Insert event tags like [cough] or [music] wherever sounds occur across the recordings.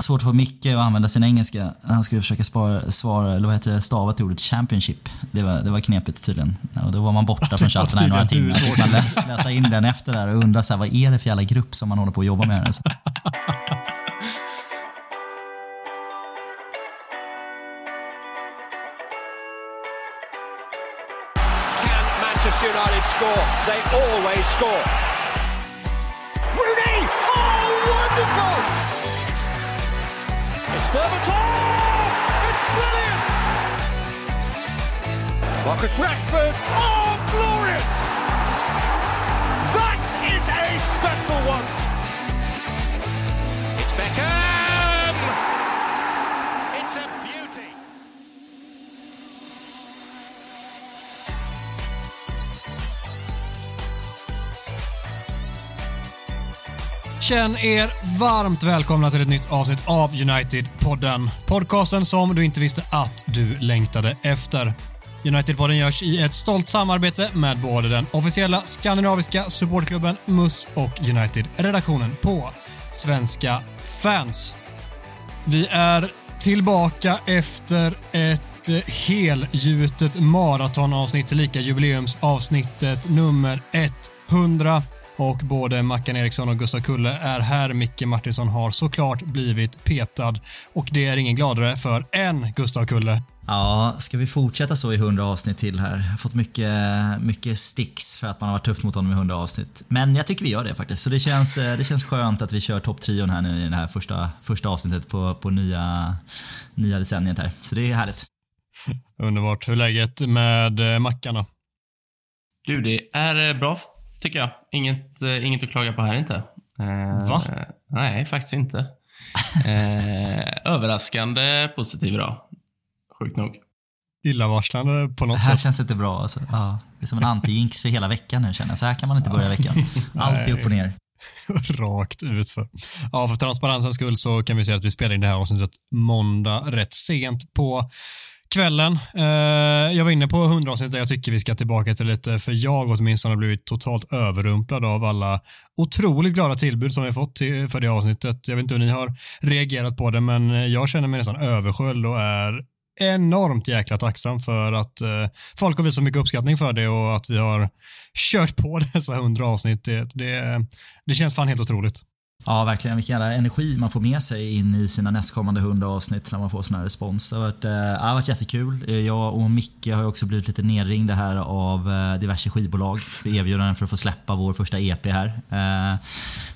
Svårt för Micke att använda sin engelska. Han skulle försöka spara, svara, eller vad heter det, stava till ordet Championship. Det var, det var knepigt tydligen. Och då var man borta från [laughs] chatten i några timmar. Fick man läsa, läsa in den efter där och undra så här, vad är det för jävla grupp som man håller på att jobba med? Alltså. Can Manchester United score? They always score. Berbatov! It's brilliant! Marcus Rashford! Oh, Känn er varmt välkomna till ett nytt avsnitt av United-podden. Podcasten som du inte visste att du längtade efter. United-podden görs i ett stolt samarbete med både den officiella skandinaviska supportklubben MUS och United-redaktionen på Svenska fans. Vi är tillbaka efter ett helgjutet maratonavsnitt, tillika jubileumsavsnittet nummer 100. Och både Mackan Eriksson och Gustav Kulle är här. Micke Martinsson har såklart blivit petad och det är ingen gladare för än Gustav Kulle. Ja, ska vi fortsätta så i 100 avsnitt till här? Jag har fått mycket, mycket sticks för att man har varit tuff mot honom i 100 avsnitt. Men jag tycker vi gör det faktiskt. Så det känns, eh, det känns skönt att vi kör topptrion här nu i det här första, första avsnittet på, på nya, nya decenniet här. Så det är härligt. Underbart. Hur är läget med eh, Mackan då? Du, det är eh, bra tycker jag. Inget, eh, inget att klaga på här inte. Eh, Va? Nej, faktiskt inte. Eh, överraskande positiv idag. Sjukt nog. Illavarslande på Det något här sätt. känns inte bra alltså. Ja, det är som en anti-jinx för hela veckan nu känner jag. Så här kan man inte börja [laughs] veckan. Allt är upp och ner. [laughs] Rakt utför. Ja, för transparensens skull så kan vi säga att vi spelar in det här avsnittet måndag rätt sent på kvällen. Eh, jag var inne på 100 avsnitt där jag tycker vi ska tillbaka till lite, för jag åtminstone har blivit totalt överrumplad av alla otroligt glada tillbud som vi fått till, för det avsnittet. Jag vet inte hur ni har reagerat på det, men eh, jag känner mig nästan översköljd och är enormt jäkla tacksam för att eh, folk har visat så mycket uppskattning för det och att vi har kört på [laughs] dessa 100 avsnitt. Det, det, det känns fan helt otroligt. Ja, verkligen. Vilken jävla energi man får med sig in i sina nästkommande 100 avsnitt när man får sån här respons. Det har varit, eh, det har varit jättekul. Eh, Jag och Micke har också blivit lite nerringda här av eh, diverse skivbolag för erbjudanden för att få släppa vår första EP här.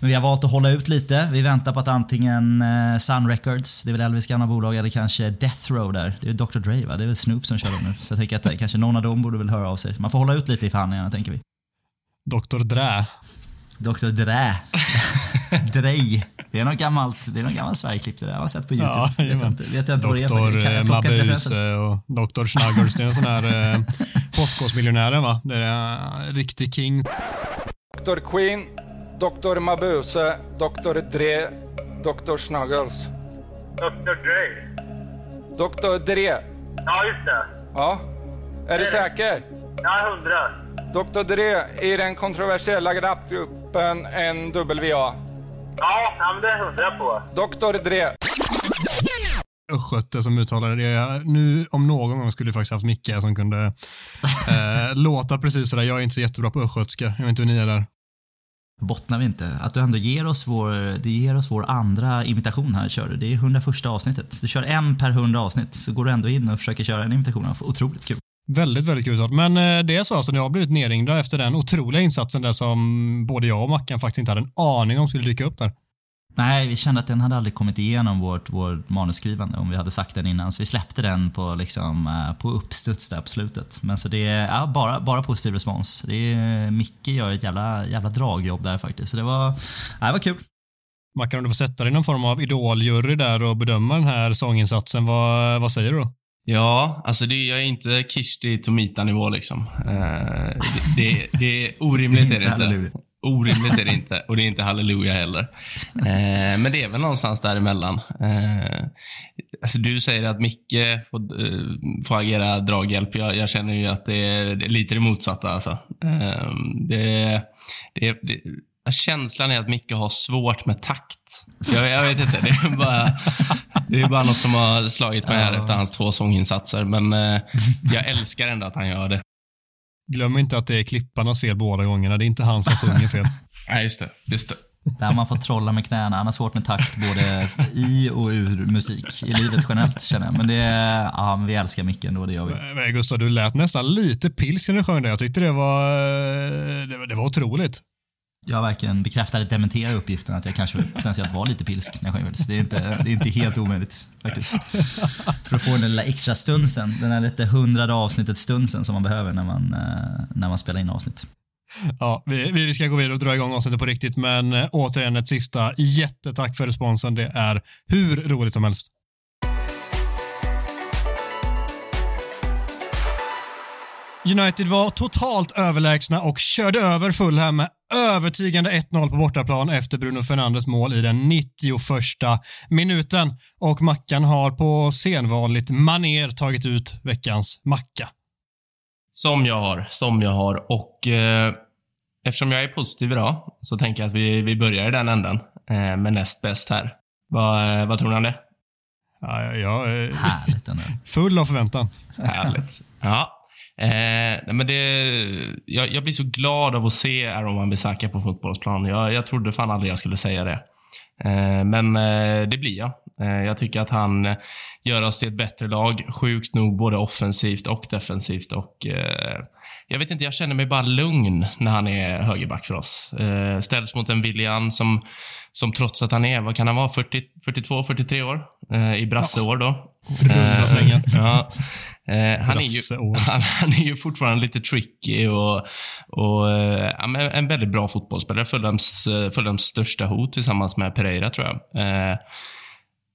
Men vi har valt att hålla ut lite. Vi väntar på att antingen Sun Records, det är väl Elvis gamla bolag, eller kanske Death Row där. Det är Dr Dre va? Det är väl Snoop som kör dem nu. Så jag tänker att kanske någon av dem borde väl höra av sig. Man får hålla ut lite i förhandlingarna tänker vi. Dr. Drä. Dr Dre. [laughs] Dre. Det är något gammalt, det är något gammalt Sverigeklipp det där. Jag har sett på YouTube. Ja, vet, jag inte, vet jag inte vad det är Doktor eh? Mabuse och Doktor Snuggles. Det är en sån här eh, postkodmiljonären va? Det är en riktig king. Dr Queen, Dr Mabuse, Dr Dre, Dr Snuggles. Dr Dre. Dr Dre. Ja, just det. Ja. Är du säker? Ja, hundra. Dr Dre i den kontroversiella rapgruppen NWA. Ja, men det hundra på. Dr Dre. Östgöte som uttalade det. Nu om någon gång skulle vi faktiskt haft Micke som kunde [laughs] eh, låta precis sådär. Jag är inte så jättebra på östgötska. Jag vet inte hur ni är där. Bottnar vi inte? Att du ändå ger oss vår, det ger oss vår andra imitation här kör du. Det är 101 avsnittet. Du kör en per 100 avsnitt så går du ändå in och försöker köra en imitation. Otroligt kul. Väldigt, väldigt kul. Men eh, det är så alltså, ni har blivit nerringda efter den otroliga insatsen där som både jag och Mackan faktiskt inte hade en aning om skulle dyka upp där. Nej, vi kände att den hade aldrig kommit igenom vårt, vårt manusskrivande om vi hade sagt den innan. Så vi släppte den på, liksom, eh, på uppstuds där på slutet. Men så det är ja, bara, bara positiv respons. Det är, Micke gör ett jävla, jävla dragjobb där faktiskt. Så det var, ja, det var kul. Mackan, om du får sätta dig i någon form av idoljury där och bedöma den här sånginsatsen, vad, vad säger du då? Ja, alltså det, jag är inte Kirsti Tomita-nivå liksom. Eh, det, det, det är [laughs] orimligt är det inte. Orimligt är det inte. Och det är inte halleluja heller. Eh, men det är väl någonstans däremellan. Eh, alltså du säger att Micke får, eh, får agera draghjälp. Jag, jag känner ju att det är, det är lite det motsatta. Alltså. Eh, det, det, det, Känslan är att Micke har svårt med takt. Jag, jag vet inte, det är, bara, det är bara något som har slagit mig här efter hans två sånginsatser. Men eh, jag älskar ändå att han gör det. Glöm inte att det är klipparnas fel båda gångerna. Det är inte han som sjunger fel. Nej, just det. Just det. Där man fått trolla med knäna. Han har svårt med takt både i och ur musik. I livet generellt känner jag. Men det ja, men vi älskar Micke ändå, det gör vi. Men Gustav, du lät nästan lite pilsk när du sjöng det. Jag tyckte det var, det var, det var otroligt. Jag har verkligen bekräftat eller dementerat uppgiften att jag kanske potentiellt var lite pilsk när jag sjöng. Det är inte, det är inte helt omöjligt faktiskt. För att få den där lilla extra stunsen, den där lite hundrade avsnittet stunsen som man behöver när man, eh, när man spelar in avsnitt. Ja, vi, vi ska gå vidare och dra igång avsnittet på riktigt, men eh, återigen ett sista jättetack för responsen. Det är hur roligt som helst. United var totalt överlägsna och körde över Fulham med övertygande 1-0 på bortaplan efter Bruno Fernandes mål i den 91 minuten. Och Mackan har på senvanligt maner tagit ut veckans macka. Som jag har, som jag har. Och eh, eftersom jag är positiv idag så tänker jag att vi, vi börjar i den änden eh, med näst bäst här. Vad, eh, vad tror ni om det? Ja, jag är Härligt ändå. full av förväntan. Härligt. Ja. Eh, men det, jag, jag blir så glad av att se Aaron Wan-Bissaka på fotbollsplan. Jag, jag trodde fan aldrig jag skulle säga det. Eh, men eh, det blir jag. Eh, jag tycker att han eh, gör oss till ett bättre lag. Sjukt nog både offensivt och defensivt. Och, eh, jag vet inte, jag känner mig bara lugn när han är högerback för oss. Ställs mot en William som, som trots att han är, vad kan han vara, 40, 42, 43 år? I brasseår då. [laughs] Ja. Eh, han, är ju, [laughs] han, han är ju fortfarande lite tricky och, och eh, en väldigt bra fotbollsspelare. Fulhams största hot tillsammans med Pereira, tror jag. Eh,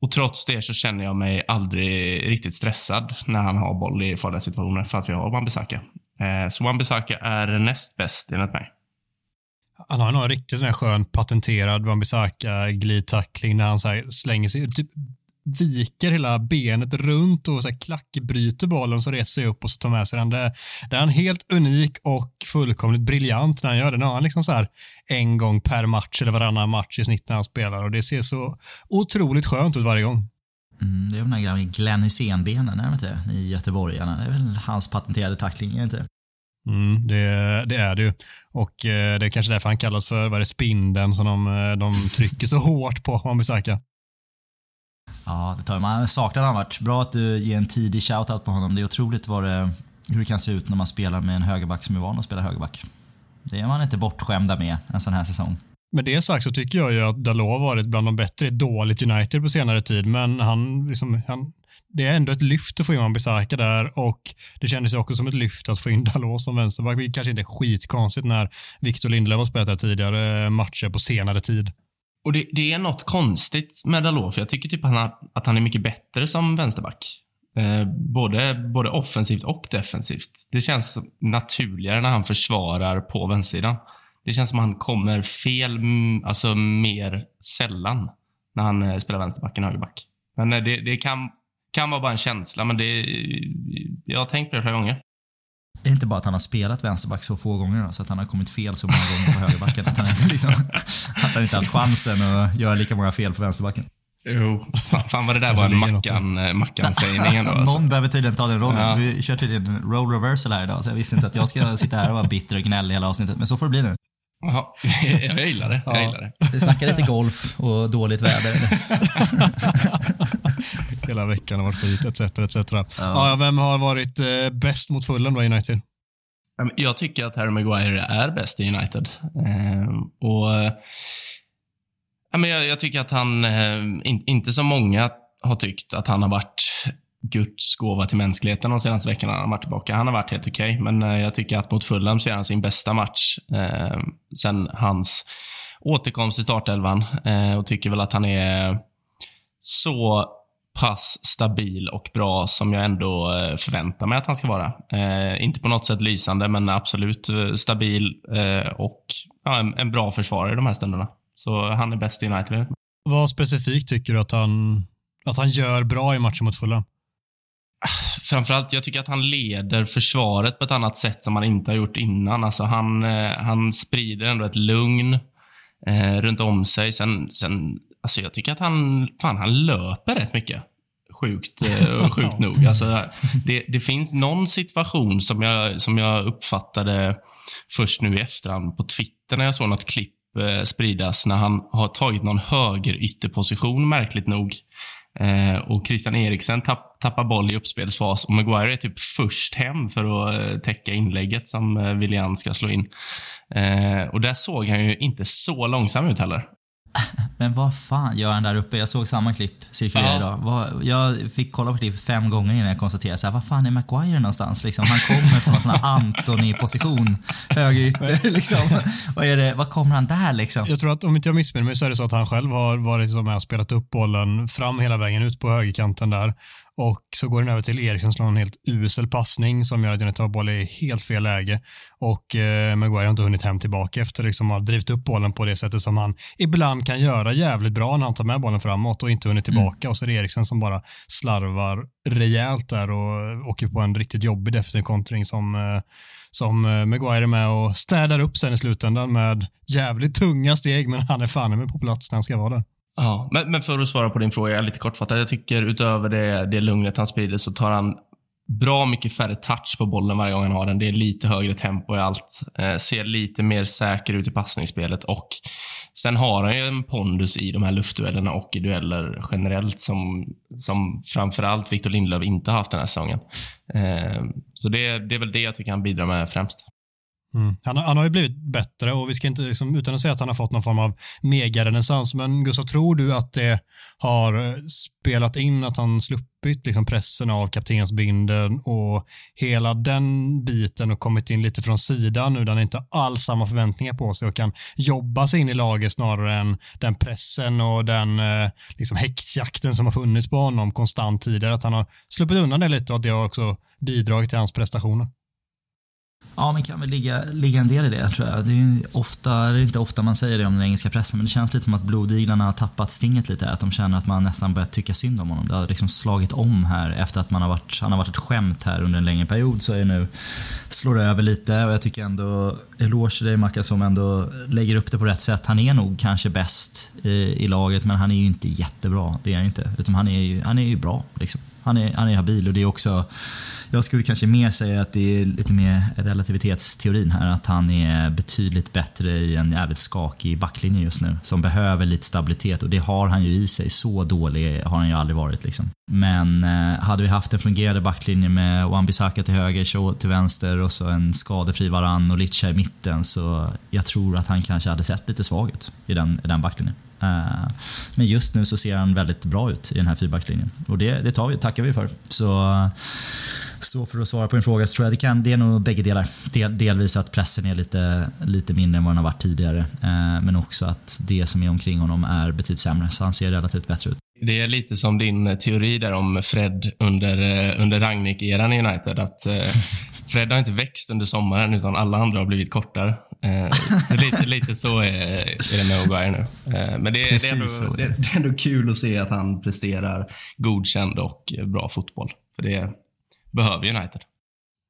och trots det så känner jag mig aldrig riktigt stressad när han har boll i farliga situationer för att vi har Wan-Bissaka. Eh, så Wan-Bissaka är näst bäst enligt mig. Han har nog en riktigt sån här skön patenterad Wan-Bissaka glidtackling när han så här slänger sig, typ viker hela benet runt och så här klackbryter bollen så reser sig upp och så tar med sig den. Det, det är han helt unik och fullkomligt briljant när han gör det. Nu har han liksom så här en gång per match eller varannan match i snitt när han spelar och det ser så otroligt skönt ut varje gång. Mm, det är de där gamla Glenn Hysén-benen, är det inte det? I göteborgarna. Det är väl hans patenterade tackling, är det inte det? Mm, det, det är det ju. Och eh, det är kanske därför han kallas för vad är det, spindeln som de, eh, de trycker så hårt på Wan-Bissaka. Ja, det tar man. Saknar han varit. Bra att du ger en tidig shoutout på honom. Det är otroligt vad det, hur det kan se ut när man spelar med en högerback som är van att spela högerback. Det är man inte bortskämda med en sån här säsong. Med det sagt så tycker jag ju att Dalot har varit bland de bättre i ett dåligt United på senare tid, men han, liksom, han, det är ändå ett lyft att få in Wan-Bissaka där och det kändes ju också som ett lyft att få in Dalot som vänsterback, vilket kanske inte är skitkonstigt när Victor Lindelöf har spelat här tidigare eh, matcher på senare tid. Och det, det är något konstigt med Dalot, för jag tycker typ att han, har- att han är mycket bättre som vänsterback. Eh, både, både offensivt och defensivt. Det känns naturligare när han försvarar på vänstersidan. Det känns som att han kommer fel, mm, alltså mer sällan när han eh, spelar vänsterback än högerback. Men eh, det, det kan, kan vara bara en känsla, men det, jag har tänkt på det flera gånger. Är det inte bara att han har spelat vänsterback så få gånger då, så att han har kommit fel så många gånger på högerbacken? Att han inte, liksom, [laughs] att han inte haft chansen att göra lika många fel på vänsterbacken? Jo, fan, fan vad det där var en. Mackan, eh, Mackan-sägning ändå. Alltså. Någon behöver tydligen ta den rollen. Ja. Vi kör tydligen en role reversal här idag, så jag visste inte att jag ska sitta här och vara bitter och gnällig hela avsnittet. Men så får det bli nu. Jaha, [laughs] jag gillar det. Jag gillar det. Vi snackar lite golf och dåligt väder. [laughs] Hela veckan har varit skit, etc. etc. Ja. vem har varit eh, bäst mot Fulham då, United? Ja, Jag tycker att Harry Maguire är bäst i United. Ehm, och eh, ja, men jag, jag tycker att han, eh, in, inte som många har tyckt, att han har varit Guds gåva till mänskligheten de senaste veckorna han har varit tillbaka. Han har varit helt okej, men eh, jag tycker att mot Fulham så är han sin bästa match eh, sen hans återkomst till startelvan eh, och tycker väl att han är så pass stabil och bra som jag ändå eh, förväntar mig att han ska vara. Eh, inte på något sätt lysande, men absolut eh, stabil eh, och ja, en, en bra försvarare i de här stunderna. Så han är bäst i United. Vad specifikt tycker du att han, att han gör bra i matchen mot Fulham? Framförallt, jag tycker att han leder försvaret på ett annat sätt som han inte har gjort innan. Alltså han, eh, han sprider ändå ett lugn. eh, runt om sig. Sen, sen, alltså jag tycker att han, fan, han löper rätt mycket. Sjukt, eh, sjukt nog. Alltså, det, det finns någon situation som jag, som jag uppfattade först nu i efterhand på Twitter när jag såg något klipp eh, spridas när han har tagit någon högerytterposition, märkligt nog. Eh, och Christian Eriksen tapp, tappar boll i uppspelsfas och Maguire är typ först hem för att täcka inlägget som eh, William ska slå in. Eh, och där såg han ju inte så långsam ut heller. [laughs] Men vad fan gör han där uppe? Jag såg samma klipp cirkulera idag. Jag fick kolla på klipp fem gånger innan jag konstaterade så här, vad fan är Maguire någonstans? Liksom, han kommer från en sån här [laughs] Anthony-position, högerytter. Liksom. [laughs] Vad, är det, vad kommer han där liksom? Jag tror att om inte jag missminner mig så är det så att han själv har varit som med och spelat upp bollen fram hela vägen ut på högerkanten där. Och så går den över till Eriksson som slår en helt usel passning som gör att United har boll i helt fel läge. Och eh, Maguire har inte hunnit hem tillbaka efter liksom har drivit upp bollen på det sättet som han ibland kan göra jävligt bra när han tar med bollen framåt och inte hunnit tillbaka. Och så är det Eriksson som bara slarvar rejält där och åker på en riktigt jobbig defensiv kontring som eh, som eh, Maguire är med och städar upp sen i slutändan med jävligt tunga steg, men han är fan med på plats när han ska vara där. Ja, men, men för att svara på din fråga lite kortfattat. Jag tycker utöver det, det lugnet han sprider så tar han bra mycket färre touch på bollen varje gång han har den. Det är lite högre tempo i allt. Eh, ser lite mer säker ut i passningsspelet och sen har han ju en pondus i de här luftduellerna och i dueller generellt som, som framförallt Victor Lindelöf inte har haft den här säsongen. Eh, så det, det är väl det jag tycker han bidrar med främst. Mm. Han, har- han har ju blivit bättre och vi ska inte, liksom, utan att säga att han har fått någon form av megarenässans, men Gustav, tror du att det har eh, spelat in att han sluppit liksom, pressen av kaptensbinden och hela den biten och kommit in lite från sidan nu där han inte har alls samma förväntningar på sig och kan jobba sig in i laget snarare än den pressen och den eh, liksom, häxjakten som har funnits på honom konstant tidigare, att han har sluppit undan det lite och att det har också bidragit till hans prestationer. Ja, men kan väl ligga, ligga en del i det tror jag. Det är ofta, det är inte ofta man säger det om den engelska pressen, men det känns lite som att blodiglarna har tappat stinget lite. Att de känner att man nästan börjat tycka synd om honom. Det har liksom slagit om här efter att man har varit, han har varit ett skämt här under en längre period. Så är det nu, slår det över lite och jag tycker ändå, eloge till dig Mackan som ändå lägger upp det på rätt sätt. Han är nog kanske bäst i, i laget, men han är ju inte jättebra. Det är han inte. Utan han är ju, han är ju bra liksom. Han är, han är habil och det är också jag skulle kanske mer säga att det är lite mer relativitetsteorin här. Att han är betydligt bättre i en jävligt skakig backlinje just nu. Som behöver lite stabilitet och det har han ju i sig. Så dålig har han ju aldrig varit. Liksom. Men eh, hade vi haft en fungerande backlinje med Wan-Bissaka till höger, Shaw till vänster och så en skadefri Varann och Licha i mitten så jag tror att han kanske hade sett lite svag ut i den, i den backlinjen. Eh, Men just nu så ser han väldigt bra ut i den här fyrbackslinjen. Och det, det tar vi, tackar vi för. Så, så för att svara på din fråga så tror jag det, kan, det är nog bägge delar. Del, delvis att pressen är lite, lite mindre än vad den har varit tidigare. Eh, Men också att det som är omkring honom är betydligt sämre. Så han ser relativt bättre ut. Det är lite som din teori där om Fred under, eh, under Rangnick-eran i United. Att [laughs] Fred har inte växt under sommaren utan alla andra har blivit kortare. Eh, lite, lite så är, är det med Maguire nu. Eh, men det, det, är ändå, så det, det. är ändå kul att se att han presterar godkänd och bra fotboll. För det behöver United.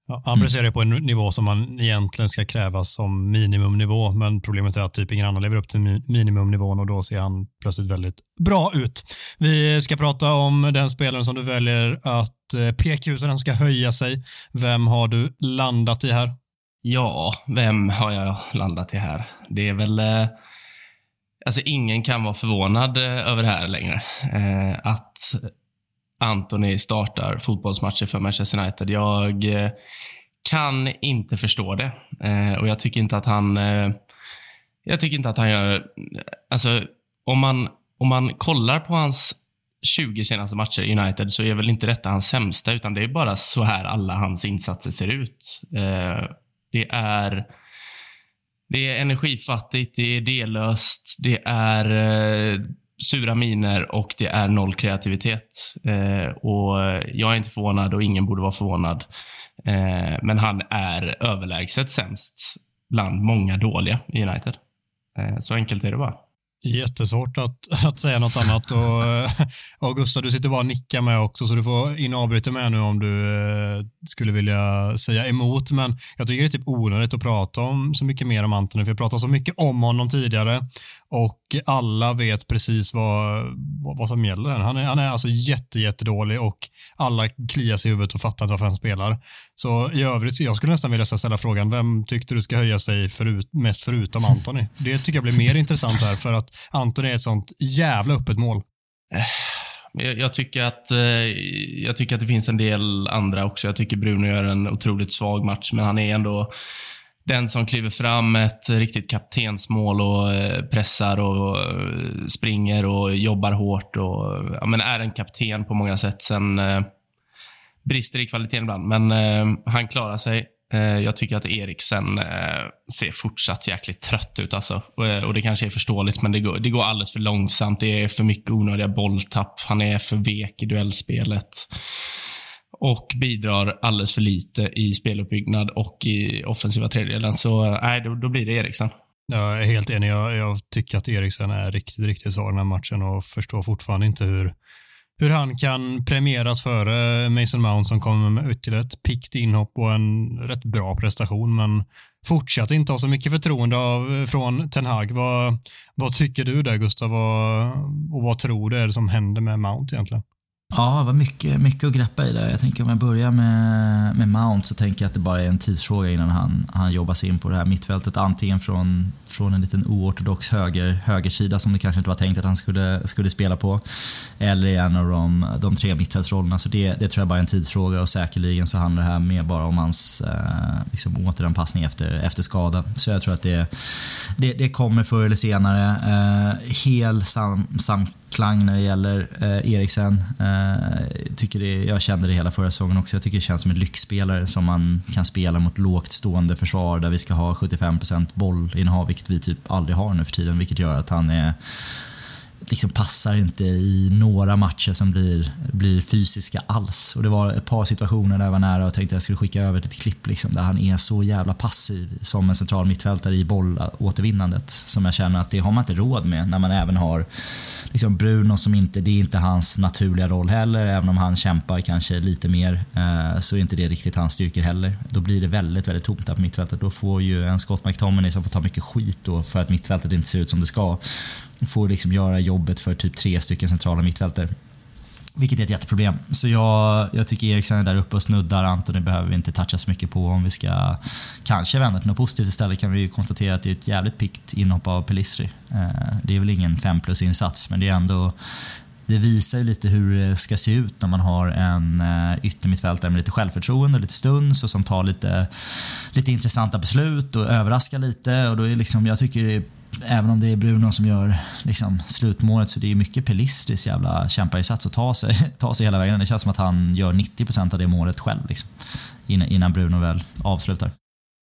Ja, han presterar ju på en nivå som man egentligen ska kräva som minimumnivå, men problemet är att typ ingen annan lever upp till mi- minimumnivån och då ser han plötsligt väldigt bra ut. Vi ska prata om den spelaren som du väljer att eh, PQ-en ska höja sig. Vem har du landat i här? Ja, vem har jag landat i här? Det är väl... Eh, alltså ingen kan vara förvånad eh, över det här längre. Eh, att Anthony startar fotbollsmatcher för Manchester United. Jag kan inte förstå det. Och jag tycker inte att han... Jag tycker inte att han gör... Alltså, om man, om man kollar på hans 20 senaste matcher i United så är väl inte detta hans sämsta, utan det är bara så här alla hans insatser ser ut. Eh, det är det är energifattigt, det är dellöst, det är eh, sura miner och det är noll kreativitet. Eh, och jag är inte förvånad och ingen borde vara förvånad. Eh, men han är överlägset sämst bland många dåliga i United. Eh, så enkelt är det bara. Jättesvårt att, [laughs] att säga något annat och, eh, och Gustav, du sitter bara och nickar med också så du får in och avbryta med nu om du eh, skulle vilja säga emot. Men jag tycker det är typ onödigt att prata om så mycket mer om Antoni för jag pratat så mycket om honom tidigare och alla vet precis vad, vad, vad som gäller. Han är, han är alltså jätte, jättedålig och alla kliar sig i huvudet och fattar inte varför han spelar. Så i övrigt, jag skulle nästan vilja ställa frågan, vem tyckte du ska höja sig förut, mest förutom Antoni? Det tycker jag blir mer intressant här för att Antoni är ett sånt jävla öppet mål. Eh, jag, tycker att, eh, jag tycker att det finns en del andra också. Jag tycker Bruno gör en otroligt svag match, men han är ändå den som kliver fram med ett riktigt kaptensmål och eh, pressar och eh, springer och jobbar hårt och ja, men är en kapten på många sätt. Sen eh, brister i kvaliteten ibland, men eh, han klarar sig. Eh, jag tycker att Eriksen eh, ser fortsatt jäkligt trött ut. Alltså. Och, eh, och Det kanske är förståeligt, men det går, det går alldeles för långsamt. Det är för mycket onödiga bolltapp. Han är för vek i duellspelet och bidrar alldeles för lite i speluppbyggnad och i offensiva tredjedelen. Så eh, nej, då, då blir det Eriksen. Jag är helt enig. Jag, jag tycker att Eriksen är riktigt, riktigt svag den här matchen och förstår fortfarande inte hur, hur han kan premieras före Mason Mount som kommer med ytterligare ett pikt inhopp och en rätt bra prestation, men fortsatt inte ha så mycket förtroende av, från Ten Hag. Vad, vad tycker du där Gustav vad, och vad tror du är det som händer med Mount egentligen? Ja, det var mycket, mycket att greppa i där. Jag tänker om jag börjar med, med Mount så tänker jag att det bara är en tidsfråga innan han, han jobbar sig in på det här mittfältet. Antingen från, från en liten oortodox höger, högersida som det kanske inte var tänkt att han skulle, skulle spela på. Eller i en av de, de tre mittfältsrollerna. Så det, det tror jag bara är en tidsfråga och säkerligen så handlar det här mer bara om hans eh, liksom återanpassning efter, efter skada. Så jag tror att det, det, det kommer förr eller senare. Eh, hel sam, sam klang när det gäller eh, Eriksen. Eh, tycker det, jag kände det hela förra säsongen också. Jag tycker det känns som en lyxspelare som man kan spela mot lågt stående försvar där vi ska ha 75% bollinnehav, vilket vi typ aldrig har nu för tiden. Vilket gör att han är liksom passar inte i några matcher som blir, blir fysiska alls. Och det var ett par situationer där jag var nära och tänkte att jag skulle skicka över ett klipp liksom, där han är så jävla passiv som en central mittfältare i bollåtervinnandet. Som jag känner att det har man inte råd med när man även har liksom Bruno som inte, det är inte hans naturliga roll heller. Även om han kämpar kanske lite mer eh, så är inte det riktigt hans styrkor heller. Då blir det väldigt, väldigt tomt där på mittfältet. Då får ju en Scott McTominay som får ta mycket skit då för att mittfältet inte ser ut som det ska får liksom göra jobbet för typ tre stycken centrala mittfältare. Vilket är ett jätteproblem. Så jag, jag tycker Eriksen är där uppe och snuddar. Antoni behöver vi inte toucha så mycket på. Om vi ska kanske vända till något positivt istället kan vi konstatera att det är ett jävligt pikt inhopp av Pelistri. Eh, det är väl ingen 5 plus insats men det är ändå det visar ju lite hur det ska se ut när man har en eh, yttermittfältare med lite självförtroende och lite stuns och som tar lite, lite intressanta beslut och överraskar lite. Och då är liksom, jag tycker det är även om det är Bruno som gör liksom, slutmålet så det är mycket Pelistris jävla kämparinsats att ta sig, [laughs] ta sig hela vägen. Det känns som att han gör 90% av det målet själv liksom, innan Bruno väl avslutar.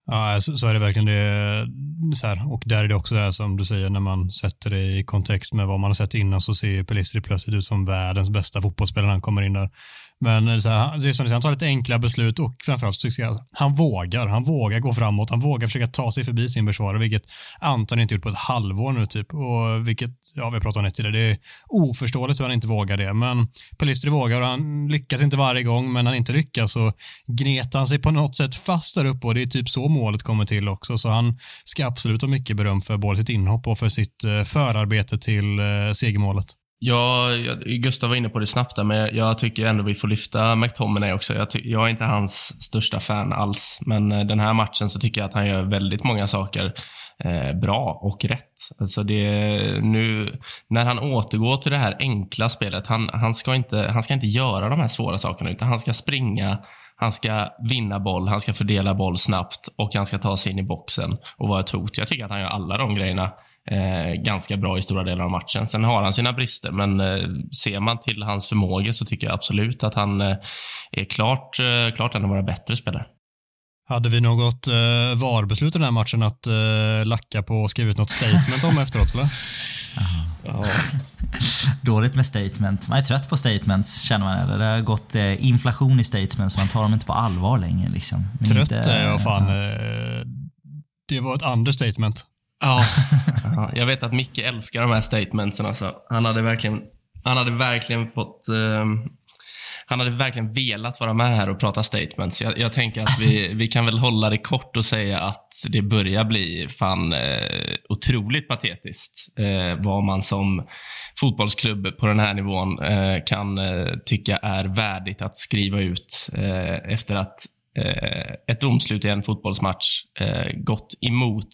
Ja, så, så, är det verkligen. Det, så här, och där är det också det här som du säger, när man sätter det i kontext med vad man har sett innan så ser Pelistri plötsligt ut som världens bästa fotbollsspelare när han kommer in där. Men så här, det är som du säger, han tar lite enkla beslut och framförallt tycker jag han vågar. Han vågar gå framåt. Han vågar försöka ta sig förbi sin försvarare, vilket Anton inte gjort på ett halvår nu typ. Och vilket, ja vi har pratat om det tidigare, det är oförståeligt hur han inte vågar det. Men Pelistri vågar och han lyckas inte varje gång, men när han inte lyckas så gnetar han sig på något sätt fast där uppe och det är typ så målet kommer till också. Så han ska absolut ha mycket beröm för både sitt inhopp och för sitt eh, förarbete till eh, segermålet. Ja, Gustav var inne på det snabbt där, men jag tycker ändå vi får lyfta McTominay också. Jag, jag, är inte hans största fan alls, men eh, den här matchen så tycker jag att han gör väldigt många saker eh, bra och rätt. Alltså det, nu, när han återgår till det här enkla spelet, han, han, ska inte, han ska inte göra de här svåra sakerna, utan han ska springa, han ska vinna boll, han ska fördela boll snabbt och han ska ta sig in i boxen och vara ett hot. Jag tycker att han gör alla de grejerna eh, ganska bra i stora delar av matchen. Sen har han sina brister, men eh, ser man till hans förmågor så tycker jag absolut att han eh, är klart, eh, klart en av våra bättre spelare. Hade vi något eh, VAR-beslut i den här matchen att eh, lacka på och skriva ut något statement om efteråt eller? [laughs] Ja. Dåligt med statement. Man är trött på statements känner man eller? Det har gått eh, inflation i statements, man tar dem inte på allvar längre. Liksom. Men trött inte, är jag fan. Eh, det var ett understatement. Ja, [laughs] ja, jag vet att Micke älskar de här statementsen. Alltså. Han hade verkligen, han hade verkligen fått... ehm, han hade verkligen velat vara med här och prata statements. Jag, jag tänker att vi, [laughs] vi kan väl hålla det kort och säga att det börjar bli fan eh, otroligt patetiskt eh, vad man som fotbollsklubb på den här nivån eh, kan eh, tycka är värdigt att skriva ut eh, efter att eh, ett domslut i en fotbollsmatch gått emot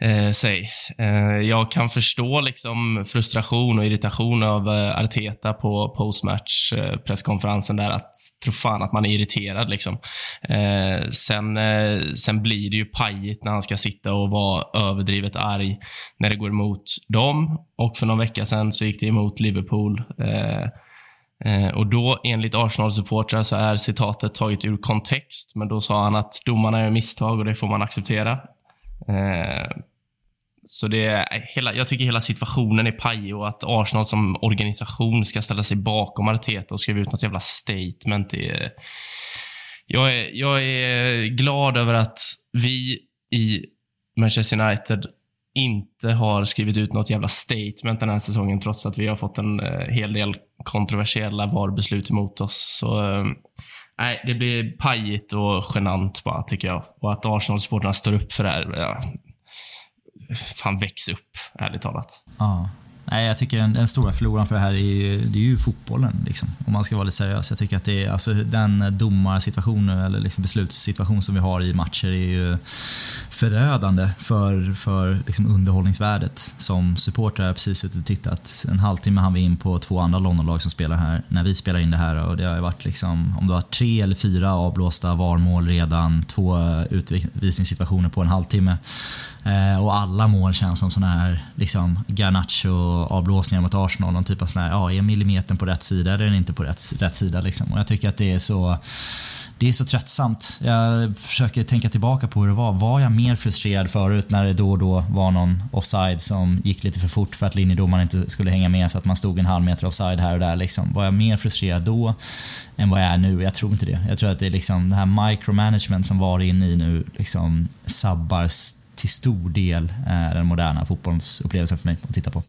eh, sig. Eh, jag kan förstå liksom frustration och irritation av eh, Arteta på postmatch eh, presskonferensen där att tro fan att man är irriterad liksom. Eh, sen, eh, sen blir det ju pajigt när han ska sitta och vara överdrivet arg när det går emot dem och för någon vecka sedan så gick det emot Liverpool. Eh, eh och då, enligt Arsenal-supportrar, så är citatet taget ur kontext. Men då sa han att domarna gör misstag och det får man acceptera. Eh, så det är hela, jag tycker hela situationen är pajig och att Arsenal som organisation ska ställa sig bakom Arteta och skriva ut något jävla statement. Är, jag, är, jag är glad över att vi i Manchester United inte har skrivit ut något jävla statement den här säsongen trots att vi har fått en eh, hel del kontroversiella VAR-beslut emot oss. Så, eh, nej, det blir pajigt och genant bara, tycker jag. Och att Arsenal-supportrarna står upp för det här. Ja, fan, väx upp, ärligt talat. Ja. Nej, jag tycker den, den stora förloraren för det här är ju, det är ju fotbollen. Liksom, om man ska vara lite seriös. Jag tycker att det är, alltså, den domarsituationen eller liksom beslutssituation som vi har i matcher är ju förödande för, för liksom underhållningsvärdet. Som supporter har jag precis suttit och tittat. En halvtimme hann vi in på två andra Londonlag som spelar här när vi spelar in det här. Och det har ju varit liksom, om det var tre eller fyra avblåsta varmål redan, två utvisningssituationer på en halvtimme. Eh, och alla mål känns som såna här liksom, och avblåsningar mot Arsenal. Någon typ av sån här, ja, är millimetern på rätt sida eller är den inte på rätt, rätt sida? Liksom. Och jag tycker att det är så det är så tröttsamt. Jag försöker tänka tillbaka på hur det var. Var jag mer frustrerad förut när det då och då var någon offside som gick lite för fort för att linjedomaren inte skulle hänga med så att man stod en halv meter offside här och där. Liksom. Var jag mer frustrerad då än vad jag är nu? Jag tror inte det. Jag tror att det är liksom det här micromanagement som var inne i nu liksom sabbar till stor del eh, den moderna fotbollsupplevelsen för mig att titta på.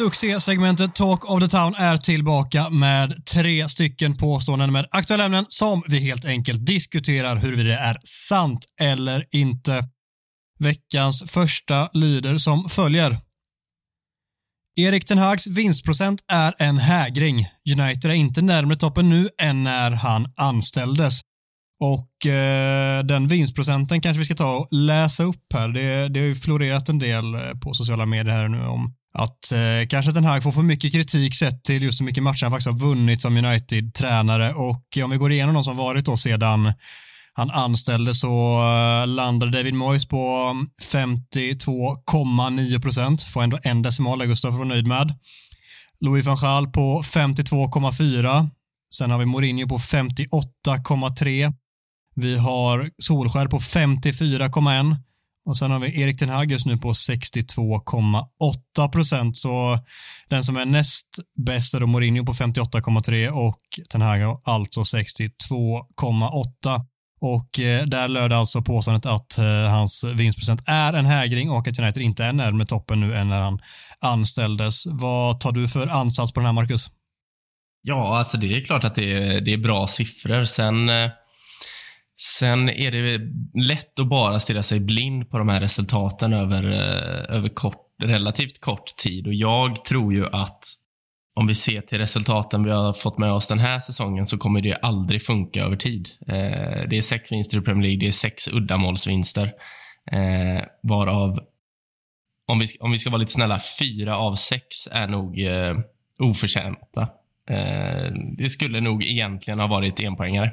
Succésegmentet Talk of the Town är tillbaka med tre stycken påståenden med aktuella ämnen som vi helt enkelt diskuterar huruvida det är sant eller inte. Veckans första lyder som följer. Erik Ten Hags vinstprocent är en hägring. United är inte närmare toppen nu än när han anställdes. Och eh, den vinstprocenten kanske vi ska ta och läsa upp här. Det, det har ju florerat en del eh, på sociala medier här nu om att eh, kanske den här får för mycket kritik sett till just hur mycket matcher han faktiskt har vunnit som United-tränare och eh, om vi går igenom de som varit då sedan han anställde så eh, landade David Moyes på mm, 52,9 procent, får ändå en decimal där Gustav var nöjd med. Louis van Gaal på 52,4. Sen har vi Mourinho på 58,3. Vi har Solskär på 54,1 och sen har vi Erik Ten Hag just nu på 62,8 procent. Så den som är näst bäst är då Mourinho på 58,3 och Ten Hag alltså 62,8. Och eh, där löd alltså påståendet att eh, hans vinstprocent är en hägring och att United inte är närmare toppen nu än när han anställdes. Vad tar du för ansats på den här, Marcus? Ja, alltså det är klart att det är, det är bra siffror. Sen, eh, sen är det lätt att bara stirra sig blind på de här resultaten över, eh, över kort, relativt kort tid. Och jag tror ju att om vi ser till resultaten vi har fått med oss den här säsongen så kommer det aldrig funka över tid. Eh, det är sex vinster i Premier League, det är sex uddamålsvinster. Eh, varav, om vi, om vi ska vara lite snälla, fyra av sex är nog eh, oförtjänta. Eh, det skulle nog egentligen ha varit enpoängare. Eh,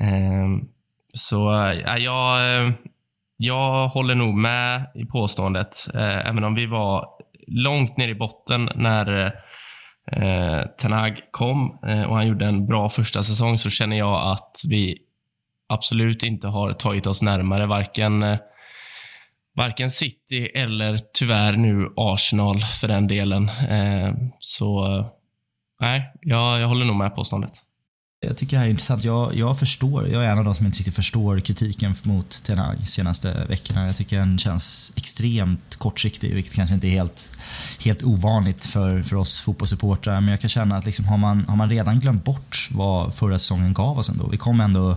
Ehm, så ja, jag, jag håller nog med i påståendet, eh, även om vi var långt ner i botten när eh, Tanag kom eh, och han gjorde en bra första säsong så känner jag att vi absolut inte har tagit oss närmare varken eh, varken City eller tyvärr nu Arsenal för den delen. Eh, så nej, jag, jag håller nog med påståendet. Jag tycker det här är intressant. Jag, jag förstår, jag är en av de som inte riktigt förstår kritiken mot Ten Hag senaste veckorna. Jag tycker den känns extremt kortsiktig, vilket kanske inte är helt, helt ovanligt för, för oss fotbollssupportrar. Men jag kan känna att liksom, har, man, har man redan glömt bort vad förra säsongen gav oss ändå? Vi kom ändå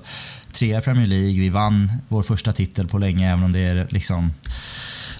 trea i Premier League, vi vann vår första titel på länge, även om det är liksom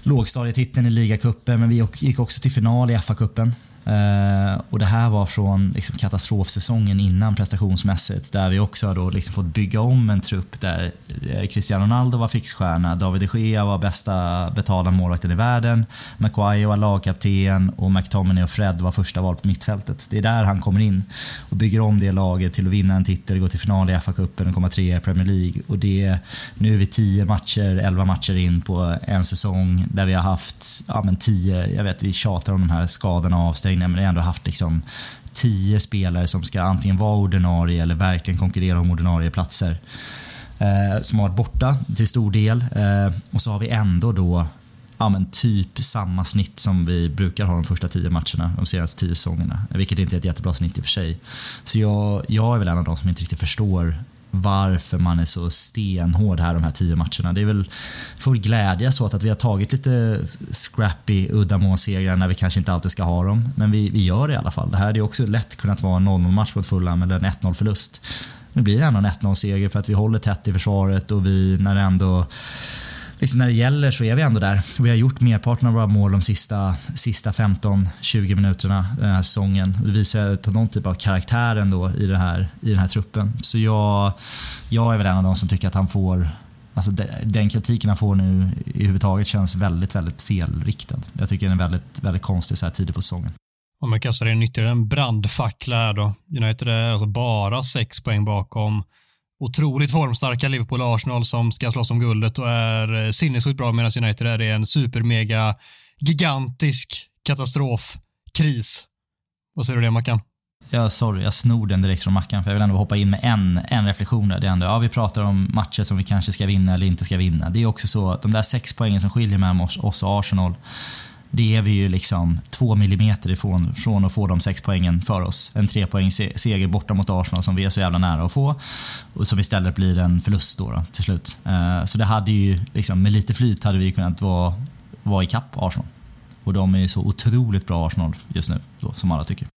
lågstadietiteln i ligacupen, men vi gick också till final i FA-cupen. Uh, och det här var från liksom, katastrofsäsongen innan prestationsmässigt där vi också har då liksom fått bygga om en trupp där eh, Cristiano Ronaldo var fixstjärna, David de Gea var bästa betalda målvakten i världen, Maguire var lagkapten och McTominay och Fred var första val på mittfältet. Det är där han kommer in och bygger om det laget till att vinna en titel, gå till final i FA-cupen och komma trea i Premier League. Och det, nu är vi 10 matcher, 11 matcher in på en säsong där vi har haft ja, men 10, jag vet vi tjatar om de här skadorna och avstängningarna men det har ändå haft liksom tio spelare som ska antingen vara ordinarie eller verkligen konkurrera om ordinarie platser. Eh, som har varit borta till stor del. Eh, och så har vi ändå då ja, men typ samma snitt som vi brukar ha de första tio matcherna de senaste tio säsongerna. Vilket inte är ett jättebra snitt i och för sig. Så jag, jag är väl en av de som inte riktigt förstår varför man är så stenhård här de här tio matcherna. Det är väl, får glädjas åt att vi har tagit lite scrappy uddamålssegrar när vi kanske inte alltid ska ha dem. Men vi, vi gör det i alla fall. Det här hade också lätt kunnat vara en 0-0 match mot Fulham eller en 1-0 förlust. Nu blir det ändå en 1-0 seger för att vi håller tätt i försvaret och vi, när det ändå liksom när det gäller så är vi ändå där. Vi har gjort merparten av våra mål de sista, sista 15-20 minuterna den här säsongen. Det visar på någon typ av karaktär ändå i, det här, i den här truppen. Så jag, jag är väl en av de som tycker att han får Alltså den kritiken han får nu i huvudtaget känns väldigt, väldigt felriktad. Jag tycker den är väldigt, väldigt konstig så här tidigt på säsongen. Om man kastar in ytterligare en brandfackla här då. United är alltså bara sex poäng bakom otroligt formstarka Liverpool och Arsenal som ska slåss om guldet och är eh, sinnessjukt bra medan United är i en supermega gigantisk katastrofkris. Vad säger du det Mackan? Ja, sorry, jag snor den direkt från Mackan för jag vill ändå hoppa in med en, en reflektion där. Det är ändå, ja, vi pratar om matcher som vi kanske ska vinna eller inte ska vinna. Det är också så att de där sex poängen som skiljer mellan oss, oss och Arsenal det är vi ju liksom två millimeter ifrån från att få de sex poängen för oss. En trepoängsseger borta mot Arsenal som vi är så jävla nära att få och som istället blir en förlust då, då till slut. Eh, så det hade ju, liksom, med lite flyt hade vi kunnat vara, vara ikapp Arsenal. Och de är ju så otroligt bra Arsenal just nu, då, som alla tycker.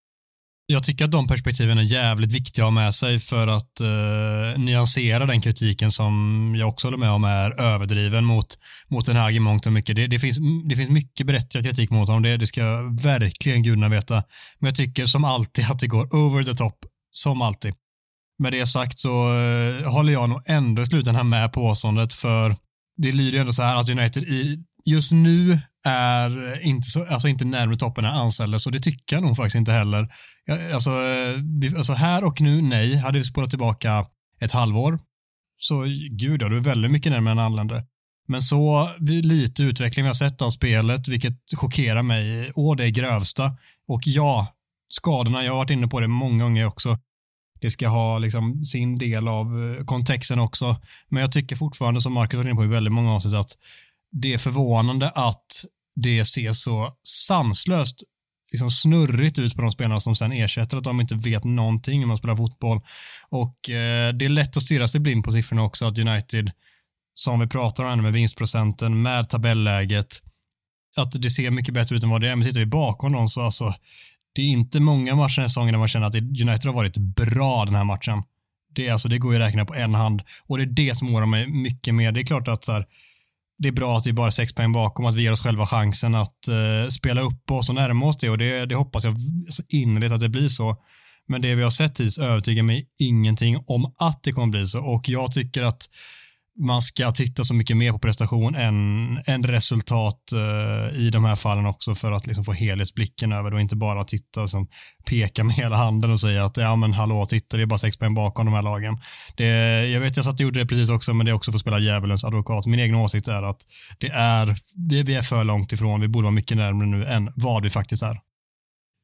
Jag tycker att de perspektiven är jävligt viktiga att ha med sig för att eh, nyansera den kritiken som jag också håller med om är överdriven mot, mot den här i mångt och mycket. Det, det, finns, det finns mycket berättigad kritik mot honom, det, det ska verkligen gudarna veta. Men jag tycker som alltid att det går over the top, som alltid. Med det sagt så eh, håller jag nog ändå i slutändan med påståendet för det lyder ju ändå så här att United i, just nu är inte, så, alltså inte närmare toppen än anställdes och det tycker jag nog faktiskt inte heller. Alltså, alltså här och nu, nej. Hade vi spolat tillbaka ett halvår, så gud ja, du är väldigt mycket närmare än anländer. Men så lite utveckling vi har sett av spelet, vilket chockerar mig å det grövsta. Och ja, skadorna, jag har varit inne på det många gånger också. Det ska ha liksom sin del av eh, kontexten också. Men jag tycker fortfarande, som Marcus var inne på i väldigt många avsnitt, att det är förvånande att det ser så sanslöst liksom snurrigt ut på de spelarna som sen ersätter, att de inte vet någonting om man spelar fotboll. Och eh, det är lätt att stirra sig blind på siffrorna också, att United, som vi pratar om med vinstprocenten, med tabelläget, att det ser mycket bättre ut än vad det är. Men tittar vi bakom dem så alltså, det är inte många matcher den här säsongen där man känner att United har varit bra den här matchen. Det, är alltså, det går ju att räkna på en hand och det är det som oroar mig mycket mer. Det är klart att så här, det är bra att vi bara är sex poäng bakom, att vi ger oss själva chansen att eh, spela upp oss och närma oss det och det, det hoppas jag innerligt att det blir så. Men det vi har sett hittills övertygar mig ingenting om att det kommer bli så och jag tycker att man ska titta så mycket mer på prestation än, än resultat uh, i de här fallen också för att liksom få helhetsblicken över det och inte bara titta och liksom peka med hela handen och säga att ja men hallå, titta det är bara sex poäng bakom de här lagen. Det, jag vet jag satt och gjorde det precis också men det är också för att spela djävulens advokat. Min egen åsikt är att det är, det, vi är för långt ifrån, vi borde vara mycket närmare nu än vad vi faktiskt är.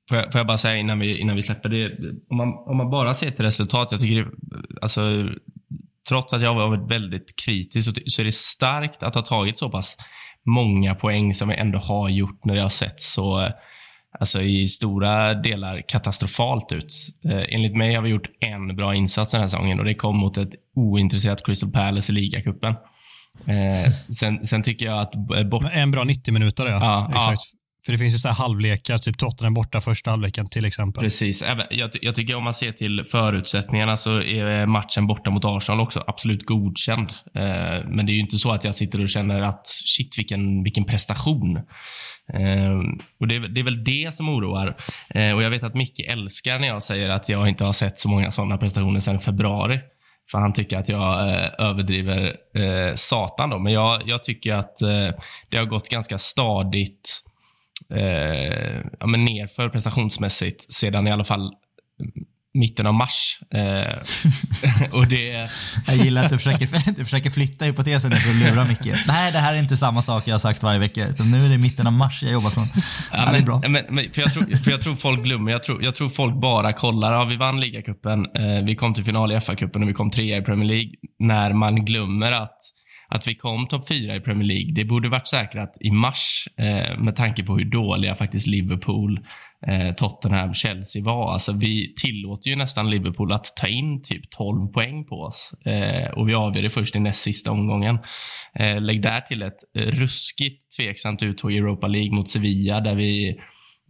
Får jag, får jag bara säga innan vi, innan vi släpper det, om man, om man bara ser till resultat, jag tycker det, alltså trots att jag har varit väldigt kritisk så är det starkt att ha tagit så pass många poäng som vi ändå har gjort när det har sett så, alltså i stora delar katastrofalt ut. Eh, enligt mig har vi gjort en bra insats den här säsongen och det kom mot ett ointresserat Crystal Palace i ligacupen. Eh, [laughs] sen, sen tycker jag att eh, bort... En bra 90 minuter, ja. Ja, Exakt. För det finns ju så här halvlekar, typ Tottenham borta första halvleken till exempel. Precis. Jag, jag tycker om man ser till förutsättningarna så är matchen borta mot Arsenal också absolut godkänd. Eh, men det är ju inte så att jag sitter och känner att shit vilken, vilken prestation. Eh, och det är, väl- det är väl det som oroar. Eh, och jag vet att Micke älskar när jag säger att jag inte har sett så många sådana prestationer sedan februari. För han tycker att jag eh, överdriver eh, satan då. Men jag, jag tycker att eh, det har gått ganska stadigt eh, ja, men nerför prestationsmässigt sedan i alla fall mitten av mars. Eh, [laughs] och det, Jag gillar att du försöker, [laughs] du försöker flytta hypotesen för att lura Micke. Nej, det här är inte samma sak jag har sagt varje vecka. Utan nu är det mitten av mars jag jobbar från. Ja, det är men, bra. Men, men, för, jag tror, för jag tror folk glömmer. Jag tror, jag tror folk bara kollar. Ja, vi vann ligacupen, eh, vi kom till final i FA-cupen och vi kom trea i Premier League. När man glömmer att, att vi kom topp fyra i Premier League. Det borde varit säkrat i mars eh, med tanke på hur dåliga faktiskt Liverpool, eh, Tottenham, Chelsea var. Alltså, vi tillåter ju nästan Liverpool att ta in typ 12 poäng på oss. Eh, och vi avgör det först i näst sista omgången. Eh, lägg där till ett ruskigt tveksamt uttåg i Europa League mot Sevilla där vi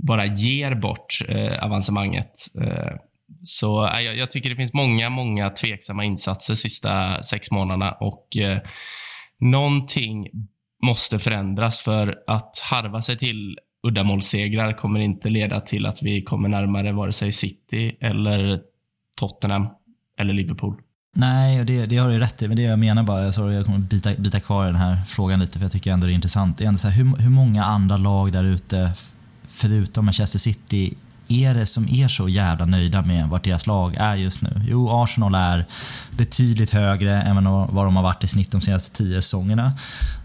bara ger bort eh, avancemanget. Eh, så eh, jag, jag tycker det finns många, många tveksamma insatser sista sex månaderna och eh, någonting måste förändras för att harva sig till uddamålssegrar kommer inte leda till att vi kommer närmare vare sig City eller Tottenham eller Liverpool. Nej, det, det har du rätt i. Men det jag menar bara, sorry, jag kommer bita, bita kvar i den här frågan lite för jag tycker ändå det är intressant. Det är ändå så här, hur, hur många andra lag där ute, förutom Manchester City, är det som är så jävla nöjda med vart deras lag är just nu? Jo, Arsenal är betydligt högre än vad de har varit i snitt de senaste tio säsongerna.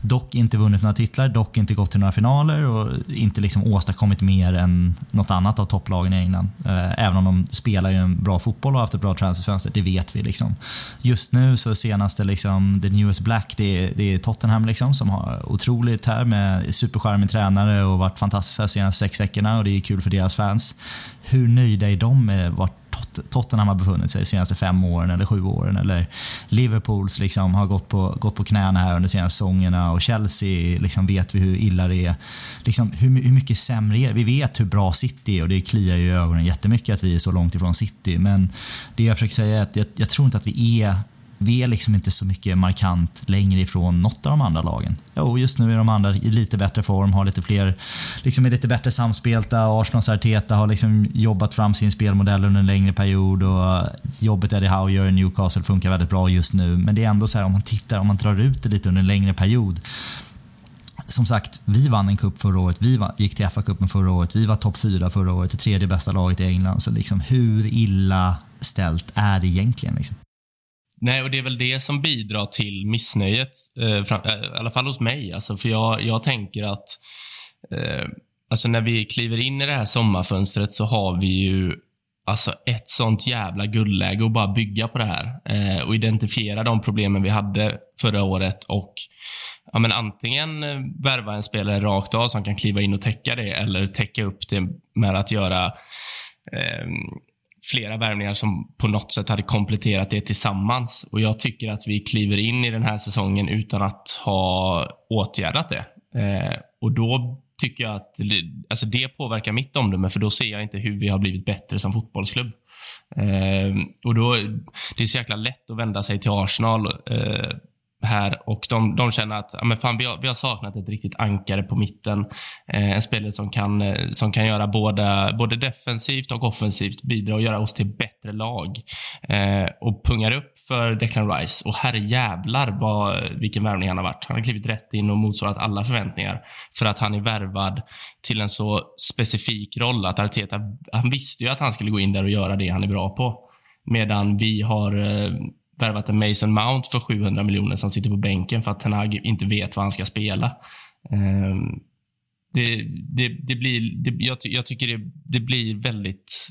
Dock inte vunnit några titlar, dock inte gått till några finaler och inte liksom åstadkommit mer än något annat av topplagen i England. Eh, även om de spelar ju en bra fotboll och har haft ett bra transferfönster, det vet vi. Liksom. Just nu så senaste liksom, the newest black, det är, det är Tottenham liksom, som har otroligt här med supercharmig tränare och varit fantastiska de senaste sex veckorna och det är kul för deras fans. Hur nöjda är de med vart Tottenham har befunnit sig de senaste fem åren eller sju åren. Eller Liverpools liksom har gått på, gått på knäna här under senaste säsongerna och Chelsea liksom vet vi hur illa det är. Liksom, hur, hur mycket sämre är det? Vi vet hur bra City är och det kliar ju i ögonen jättemycket att vi är så långt ifrån City. Men det jag försöker säga är att jag, jag tror inte att vi är vi är liksom inte så mycket markant längre ifrån något av de andra lagen. Jo, just nu är de andra i lite bättre form, har lite fler, liksom är lite bättre samspelta. Arsenals Arteta har liksom jobbat fram sin spelmodell under en längre period och jobbet Eddie Howe gör i Newcastle funkar väldigt bra just nu. Men det är ändå så här om man tittar, om man drar ut det lite under en längre period. Som sagt, vi vann en cup förra året, vi gick till FA-cupen förra året, vi var topp fyra förra året, det tredje bästa laget i England. Så liksom, hur illa ställt är det egentligen? Liksom? Nej, och det är väl det som bidrar till missnöjet. Eh, fram, eh, I alla fall hos mig. Alltså, för jag, jag tänker att eh, alltså när vi kliver in i det här sommarfönstret så har vi ju alltså ett sånt jävla guldläge att bara bygga på det här eh, och identifiera de problemen vi hade förra året och ja, men antingen eh, värva en spelare rakt av som kan kliva in och täcka det eller täcka upp det med att göra eh, flera värvningar som på något sätt hade kompletterat det tillsammans. Och Jag tycker att vi kliver in i den här säsongen utan att ha åtgärdat det. Eh, och Då tycker jag att alltså det påverkar mitt omdöme, för då ser jag inte hur vi har blivit bättre som fotbollsklubb. Eh, och då, Det är så jäkla lätt att vända sig till Arsenal eh, här och de, de känner att ja, men fan, vi, har, vi har saknat ett riktigt ankare på mitten. Eh, en spelare som kan, eh, som kan göra både, både defensivt och offensivt, bidra och göra oss till bättre lag. Eh, och pungar upp för Declan Rice. Och herrejävlar vad, vilken värvning han har varit. Han har klivit rätt in och motsvarat alla förväntningar för att han är värvad till en så specifik roll att Arteta, han visste ju att han skulle gå in där och göra det han är bra på. Medan vi har eh, värvat en Mason Mount för 700 miljoner som sitter på bänken för att Tenag inte vet vad han ska spela. Ehm, det, det, det blir, det, jag, ty, jag, tycker det, det blir väldigt...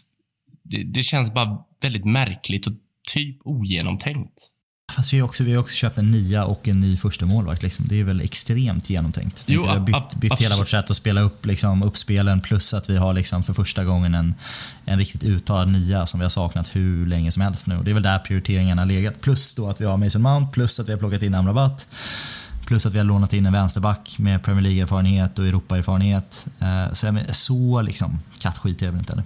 Det, det, känns bara väldigt märkligt och typ ogenomtänkt. Fast vi har också, vi har också köpt en nia och en ny första målvakt. Liksom. Det är väl extremt genomtänkt. Jo, vi har bytt, bytt hela vårt sätt att spela upp liksom, uppspelen plus att vi har liksom, för första gången en, en riktigt uttalad nia som vi har saknat hur länge som helst nu. Det är väl där prioriteringarna har legat. Plus då att vi har Mason Mount, plus att vi har plockat in Amrabat. Plus att vi har lånat in en vänsterback med Premier League-erfarenhet och Europa-erfarenhet. Eh, Så så liksom kattskit är det väl inte eller?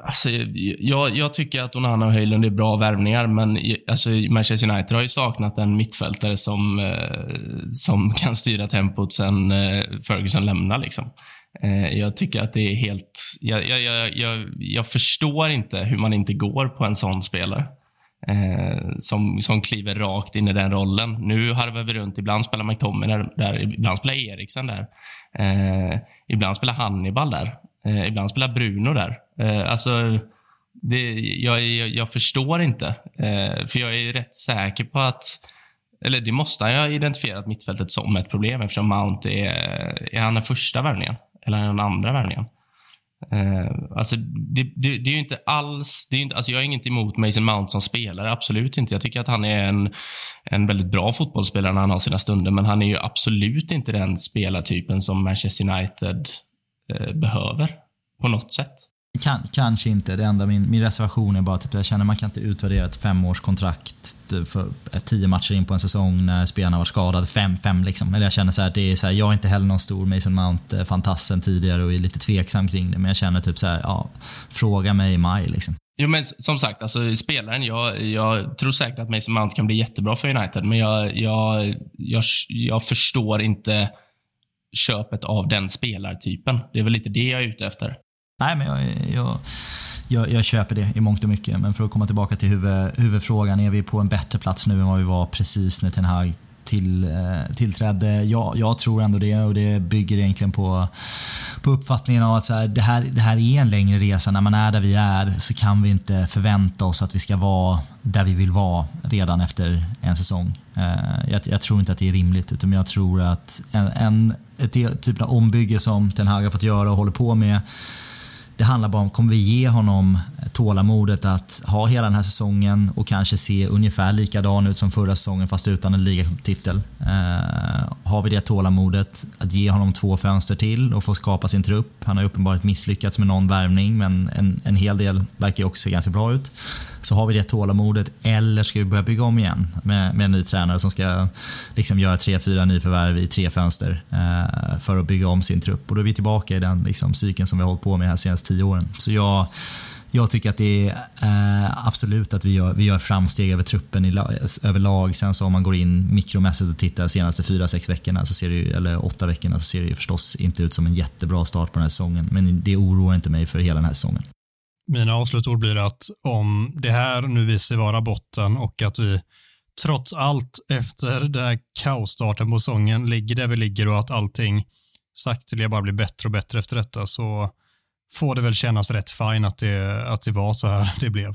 Alltså, jag, jag tycker att Onana och Höjlund är bra värvningar, men alltså, Manchester United har ju saknat en mittfältare som, eh, som kan styra tempot sen eh, Ferguson lämnar. Liksom. Eh, jag tycker att det är helt... Jag, jag, jag, jag, jag förstår inte hur man inte går på en sån spelare. Eh, som, som kliver rakt in i den rollen. Nu harvar vi runt. Ibland spelar McTominay där, där ibland spelar Eriksen där. Eh, ibland spelar Hannibal där. Eh, ibland spelar Bruno där. Eh, alltså, det, jag, jag, jag förstår inte. Eh, för jag är rätt säker på att eller det måste han ju ha identifierat mittfältet som ett problem eftersom Mount är, är han den första värvningen? Eller är han den andra värvningen? Eh, alltså det, det, det är ju inte alls... Det är ju inte, alltså jag har inget emot Mason Mount som spelare, absolut inte. Jag tycker att han är en, en väldigt bra fotbollsspelare när han har sina stunder, men han är ju absolut inte den spelartypen som Manchester United behöver på något sätt. Kan, kanske inte. Det enda min, min reservation är bara att jag känner man kan inte utvärdera ett femårskontrakt för tio matcher in på en säsong när spelarna var skadade. Fem, fem liksom. Eller jag känner så här, det är så här, jag är inte heller någon stor Mason Mount-fantassen tidigare och är lite tveksam kring det. Men jag känner typ så här, ja, fråga mig i maj liksom. Jo, men som sagt, alltså, spelaren, jag, jag tror säkert att Mason Mount kan bli jättebra för United, men jag, jag, jag, jag förstår inte köpet av den spelartypen. Det är väl lite det jag är ute efter. Nej, men jag, jag, jag, jag, köper det i mångt och mycket. Men för att komma tillbaka till huvud, huvudfrågan. Är vi på en bättre plats nu än vad vi var precis när Ten Hag till, tillträde. tillträdde? Ja, jag tror ändå det och det bygger egentligen på, på uppfattningen av att så här, det, här, det här är en längre resa. När man är där vi är så kan vi inte förvänta oss att vi ska vara där vi vill vara redan efter en säsong. Eh, jag, jag, tror inte att det är rimligt utan jag tror att en, en ett typ av ombygge som Ten Hag har fått göra och håller på med det handlar bara om, kommer vi ge honom tålamodet att ha hela den här säsongen och kanske se ungefär likadan ut som förra säsongen fast utan en ligatitel. Eh, har vi det tålamodet att ge honom två fönster till och få skapa sin trupp. Han har uppenbarligen misslyckats med någon värvning men en, en hel del verkar ju också se ganska bra ut. Så har vi det tålamodet eller ska vi börja bygga om igen med, med en ny tränare som ska liksom göra tre, fyra nyförvärv i tre fönster eh, för att bygga om sin trupp. Och då är vi tillbaka i den liksom, cykeln som vi har hållit på med här senaste tio åren. Så jag, jag tycker att det är eh, absolut att vi gör, vi gör framsteg över truppen i, överlag. Sen så om man går in mikromässigt och tittar de senaste fyra, sex veckorna, så ser det ju, eller åtta veckorna, så ser det ju förstås inte ut som en jättebra start på den här säsongen. Men det oroar inte mig för hela den här säsongen. Mina avslutord blir att om det här nu visar sig vara botten och att vi trots allt efter den här kaosstarten på säsongen ligger där vi ligger och att allting sakteliga bara blir bättre och bättre efter detta så får det väl kännas rätt fint att det, att det var så här det blev.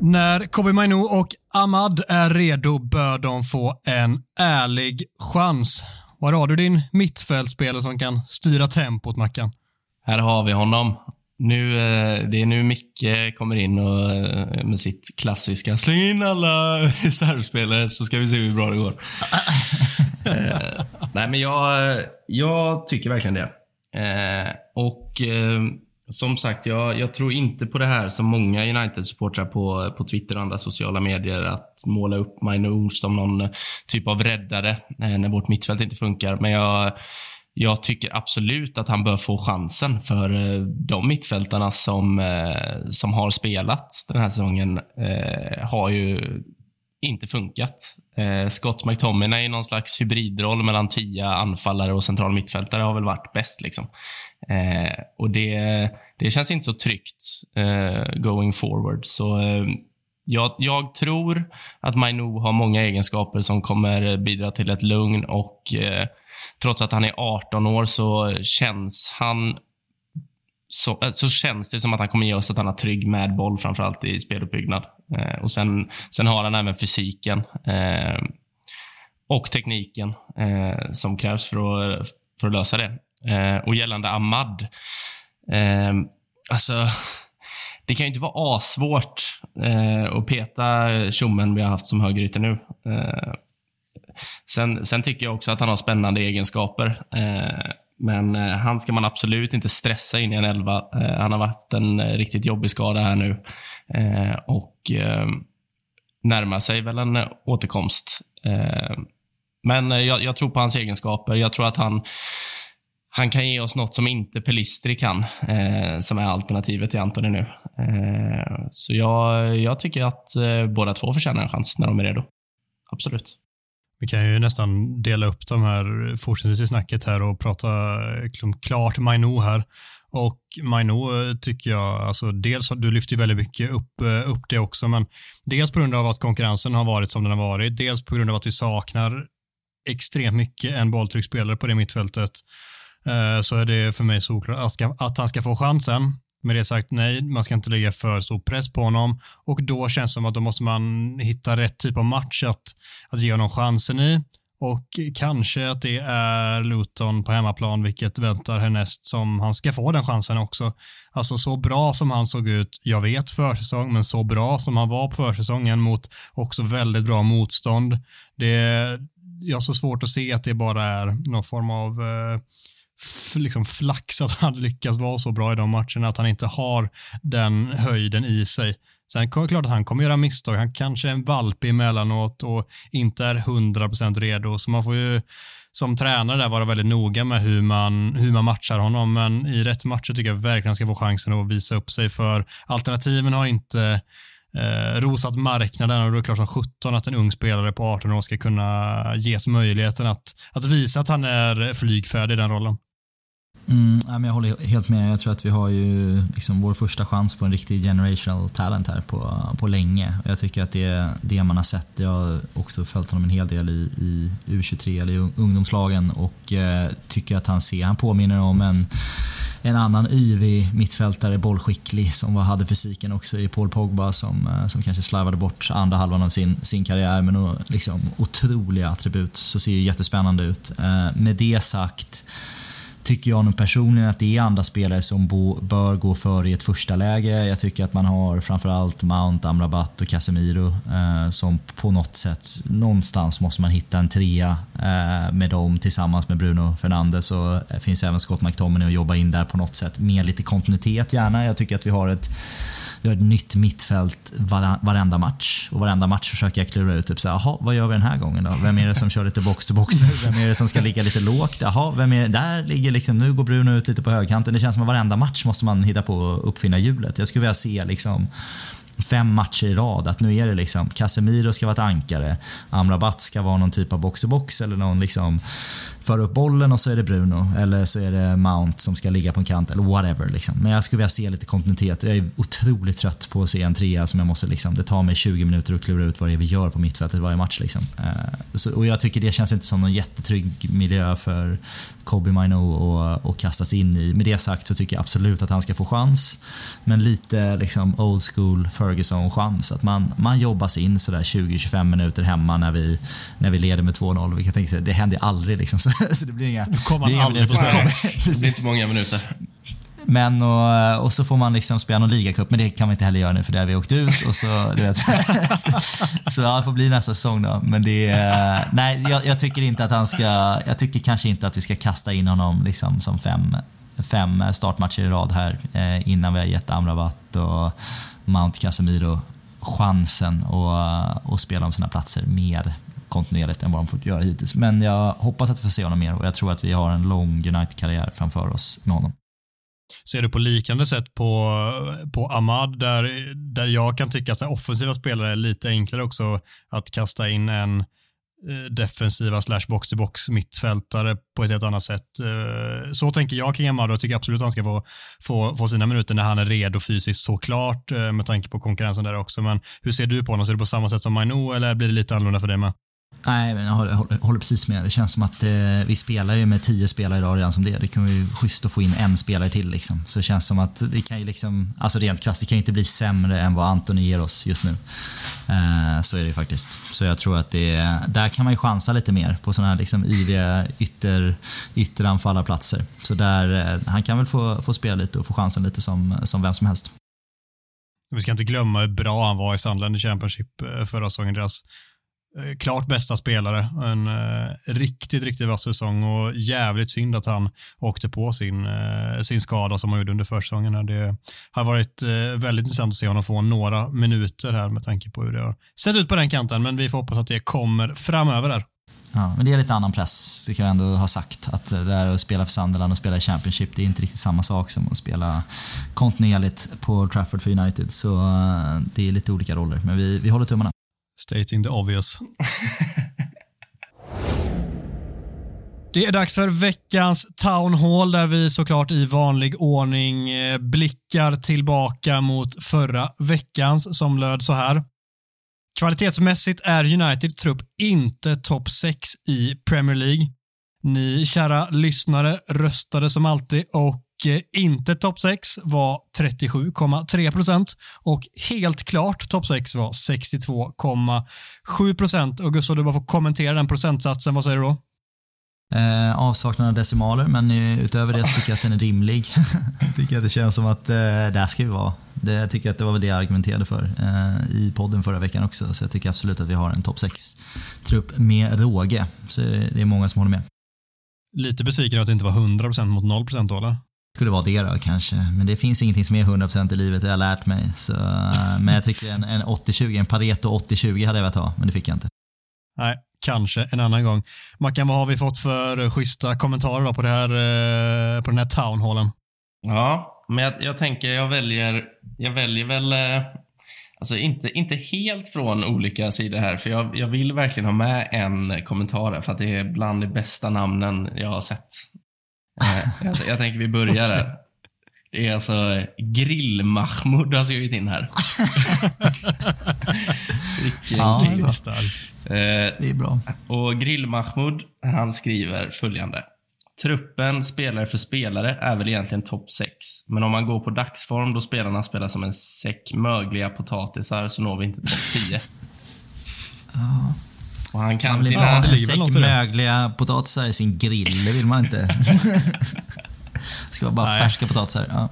När Kobe Mainu och Ahmad är redo bör de få en ärlig chans. Var har du din mittfältspelare som kan styra tempot, Mackan? Här har vi honom. Nu, det är nu Micke kommer in och, med sitt klassiska släng in alla [laughs] reservspelare så ska vi se hur bra det går. [laughs] eh, nej, men jag, jag tycker verkligen det. Eh, och eh, som sagt, jag, jag, tror inte på det här som många United-supportrar på, på Twitter och andra sociala medier, att måla upp Mainu som någon typ av räddare eh, när vårt mittfält inte funkar. Men jag, jag tycker absolut att han bör få chansen för eh, de mittfältarna som, eh, som har spelat den här säsongen eh, har ju inte funkat. Eh, Scott McTominay i någon slags hybridroll mellan tia anfallare och central mittfältare har väl varit bäst. Liksom. Eh, och det, det känns inte så tryggt eh, going forward. Så eh, jag, jag, tror att Mainu har många egenskaper som kommer bidra till ett lugn och eh, trots att han är 18 år så känns han så, eh, så känns det som att han kommer ge oss att han har trygg med boll, framförallt i speluppbyggnad. Eh, och sen, sen har han även fysiken eh, och tekniken eh, som krävs för att, för att lösa det. Eh, och gällande Ahmad, eh, alltså det kan ju inte vara asvårt eh, att peta tjommen vi har haft som högerytter nu. Sen, sen tycker jag också att han har spännande egenskaper. Eh, men eh, han ska man absolut inte stressa in i en elva. Eh, han har varit en eh, riktigt jobbig skada här nu. Eh, och eh, närmar sig väl en eh, återkomst. Eh, men eh, jag, jag tror på hans egenskaper. Jag tror att han, han kan ge oss något som inte Pelistri kan, eh, som är alternativet till Antoni nu. Eh, så jag, jag tycker att eh, båda två förtjänar en chans när de är redo. Absolut. Vi kan ju nästan dela upp de här fortsättningsvis i snacket här och prata eh, liksom klart Maino här. Och Maino eh, tycker jag, alltså dels, du lyfter ju väldigt mycket upp, eh, upp det också, men dels på grund av att konkurrensen har varit som den har varit, dels på grund av att vi saknar extremt mycket en bolltrycksspelare på det mittfältet, så är det för mig såklart att han ska få chansen. Med det sagt, nej, man ska inte lägga för stor press på honom och då känns det som att då måste man hitta rätt typ av match att, att ge honom chansen i. Och kanske att det är Luton på hemmaplan, vilket väntar härnäst, som han ska få den chansen också. Alltså så bra som han såg ut, jag vet försäsong, men så bra som han var på försäsongen mot också väldigt bra motstånd. Det, jag har så svårt att se att det bara är någon form av eh, liksom flax att han lyckas vara så bra i de matcherna, att han inte har den höjden i sig. Sen är det klart att han kommer göra misstag. Han kanske är en valp emellanåt och inte är 100% redo. Så man får ju som tränare där vara väldigt noga med hur man, hur man matchar honom. Men i rätt matcher tycker jag verkligen han ska få chansen att visa upp sig. För alternativen har inte eh, rosat marknaden och det är klart som 17 att en ung spelare på 18 år ska kunna ges möjligheten att, att visa att han är flygfärdig i den rollen. Mm, jag håller helt med. Jag tror att vi har ju liksom vår första chans på en riktig generational talent här på, på länge. Jag tycker att det är det man har sett. Jag har också följt honom en hel del i, i U23 eller i ungdomslagen och eh, tycker att han ser, han påminner om en en annan yvig mittfältare, bollskicklig, som hade fysiken också i Paul Pogba som, eh, som kanske slarvade bort andra halvan av sin, sin karriär. Men och, liksom, otroliga attribut, så ser ju jättespännande ut. Eh, med det sagt tycker jag nog personligen att det är andra spelare som bo, bör gå före i ett första läge. Jag tycker att man har framförallt Mount, Amrabat och Casemiro eh, som på något sätt, någonstans måste man hitta en trea eh, med dem tillsammans med Bruno Fernandes och eh, det finns även Scott McTominay att jobba in där på något sätt med lite kontinuitet gärna. Jag tycker att vi har ett vi har ett nytt mittfält varenda match. Och varenda match försöker jag klura ut, typ så här, vad gör vi den här gången då? Vem är det som kör lite box to box nu? Vem är det som ska ligga lite lågt? Jaha, vem är det? Där ligger liksom, nu går Bruno ut lite på högkanten. Det känns som att varenda match måste man hitta på att uppfinna hjulet. Jag skulle vilja se liksom fem matcher i rad. Att nu är det liksom Casemiro ska vara ett ankare, Amrabat ska vara någon typ av box-to-box eller någon liksom för upp bollen och så är det Bruno eller så är det Mount som ska ligga på en kant eller whatever. Liksom. Men jag skulle vilja se lite kontinuitet. Jag är otroligt trött på att se en trea som jag måste liksom, det tar mig 20 minuter att klura ut vad det är vi gör på mittfältet varje match. Liksom. Eh, så, och jag tycker det känns inte som någon jättetrygg miljö för Kobe Mino att kastas in i. Med det sagt så tycker jag absolut att han ska få chans. Men lite liksom old school Ferguson-chans. Att man, man jobbas in sådär 20-25 minuter hemma när vi, när vi leder med 2-0. Det händer aldrig. Liksom. Så, [laughs] så det blir inga, kommer blir inga aldrig minuter. Det blir inte många minuter. Men och, och så får man liksom spela någon ligacup, men det kan vi inte heller göra nu för det har vi åkt ut. Och så, du vet, [laughs] så ja, det får bli nästa säsong då. Men det är, nej, jag, jag, tycker inte att han ska, jag tycker kanske inte att vi ska kasta in honom liksom som fem, fem startmatcher i rad här eh, innan vi har gett Amrabat och Mount Casemiro chansen att spela om sina platser mer kontinuerligt än vad de fått göra hittills. Men jag hoppas att vi får se honom mer och jag tror att vi har en lång United-karriär framför oss med honom. Ser du på liknande sätt på, på Ahmad där, där jag kan tycka att offensiva spelare är lite enklare också att kasta in en eh, defensiva slash box till box mittfältare på ett helt annat sätt. Eh, så tänker jag kring Ahmad och tycker absolut att han ska få, få, få sina minuter när han är redo fysiskt såklart eh, med tanke på konkurrensen där också. Men hur ser du på honom? Ser du på samma sätt som Maino eller blir det lite annorlunda för dig med? Nej, men jag håller, håller, håller, precis med. Det känns som att eh, vi spelar ju med tio spelare idag redan som det Det kan ju schysst att få in en spelare till. Liksom. Så det känns som att det kan ju liksom, alltså rent krasst, det kan ju inte bli sämre än vad Antoni ger oss just nu. Eh, så är det ju faktiskt. Så jag tror att det, där kan man ju chansa lite mer på sådana här liksom yviga ytter, ytteranfallarplatser. Så där, eh, han kan väl få, få spela lite och få chansen lite som, som vem som helst. Vi ska inte glömma hur bra han var i Sandland i Championship eh, förra säsongen. Deras Eh, klart bästa spelare. En eh, riktigt, riktigt vass säsong och jävligt synd att han åkte på sin, eh, sin skada som han gjorde under försäsongen. här. Det har varit eh, väldigt intressant att se honom få några minuter här med tanke på hur det har sett ut på den kanten, men vi får hoppas att det kommer framöver där. Ja, men det är lite annan press, det kan jag ändå ha sagt. Att eh, det där att spela för Sunderland och spela i Championship, det är inte riktigt samma sak som att spela kontinuerligt på Trafford för United. Så eh, det är lite olika roller, men vi, vi håller tummarna. Stating the obvious. Det är dags för veckans Town Hall där vi såklart i vanlig ordning eh, blickar tillbaka mot förra veckans som löd så här. Kvalitetsmässigt är United trupp inte topp 6 i Premier League. Ni kära lyssnare röstade som alltid och inte topp 6 var 37,3 procent och helt klart topp 6 var 62,7 procent. Och Gustav, du bara får kommentera den procentsatsen. Vad säger du då? Eh, avsaknad av decimaler, men eh, utöver det så tycker jag att den är rimlig. [laughs] tycker att det känns som att eh, där ska vi vara. Det, jag tycker att det var väl det jag argumenterade för eh, i podden förra veckan också. Så jag tycker absolut att vi har en topp 6-trupp med råge. Så det är många som håller med. Lite besviken att det inte var 100% mot 0% då, eller? Skulle vara det då kanske. Men det finns ingenting som är 100% i livet, det har jag lärt mig. Så, eh, men jag tycker en, en 80-20, en Pareto 80-20 hade jag velat ha, men det fick jag inte. Nej, kanske en annan gång. Mackan, vad har vi fått för schyssta kommentarer då på, det här, eh, på den här townhallen? Ja, men jag, jag tänker jag väljer, jag väljer väl, eh, alltså inte, inte helt från olika sidor här, för jag, jag vill verkligen ha med en kommentar här, för att det är bland de bästa namnen jag har sett. Eh, jag, jag tänker vi börjar där. Det är alltså Grill-Mahmoud har skrivit in här. [laughs] Vilken Ja, det är. Starkt. Eh, Det är bra. och Grill-Mahmoud, han skriver följande. Truppen spelare för spelare är väl egentligen topp 6. Men om man går på dagsform då spelarna spelar som en säck mögliga potatisar så når vi inte topp 10. Och han kan Man vill sina... ha det en ligger väl något säck i det. mögliga potatisar i sin grill, det vill man inte. [laughs] det ska vara bara Nej. färska potatisar. Ja,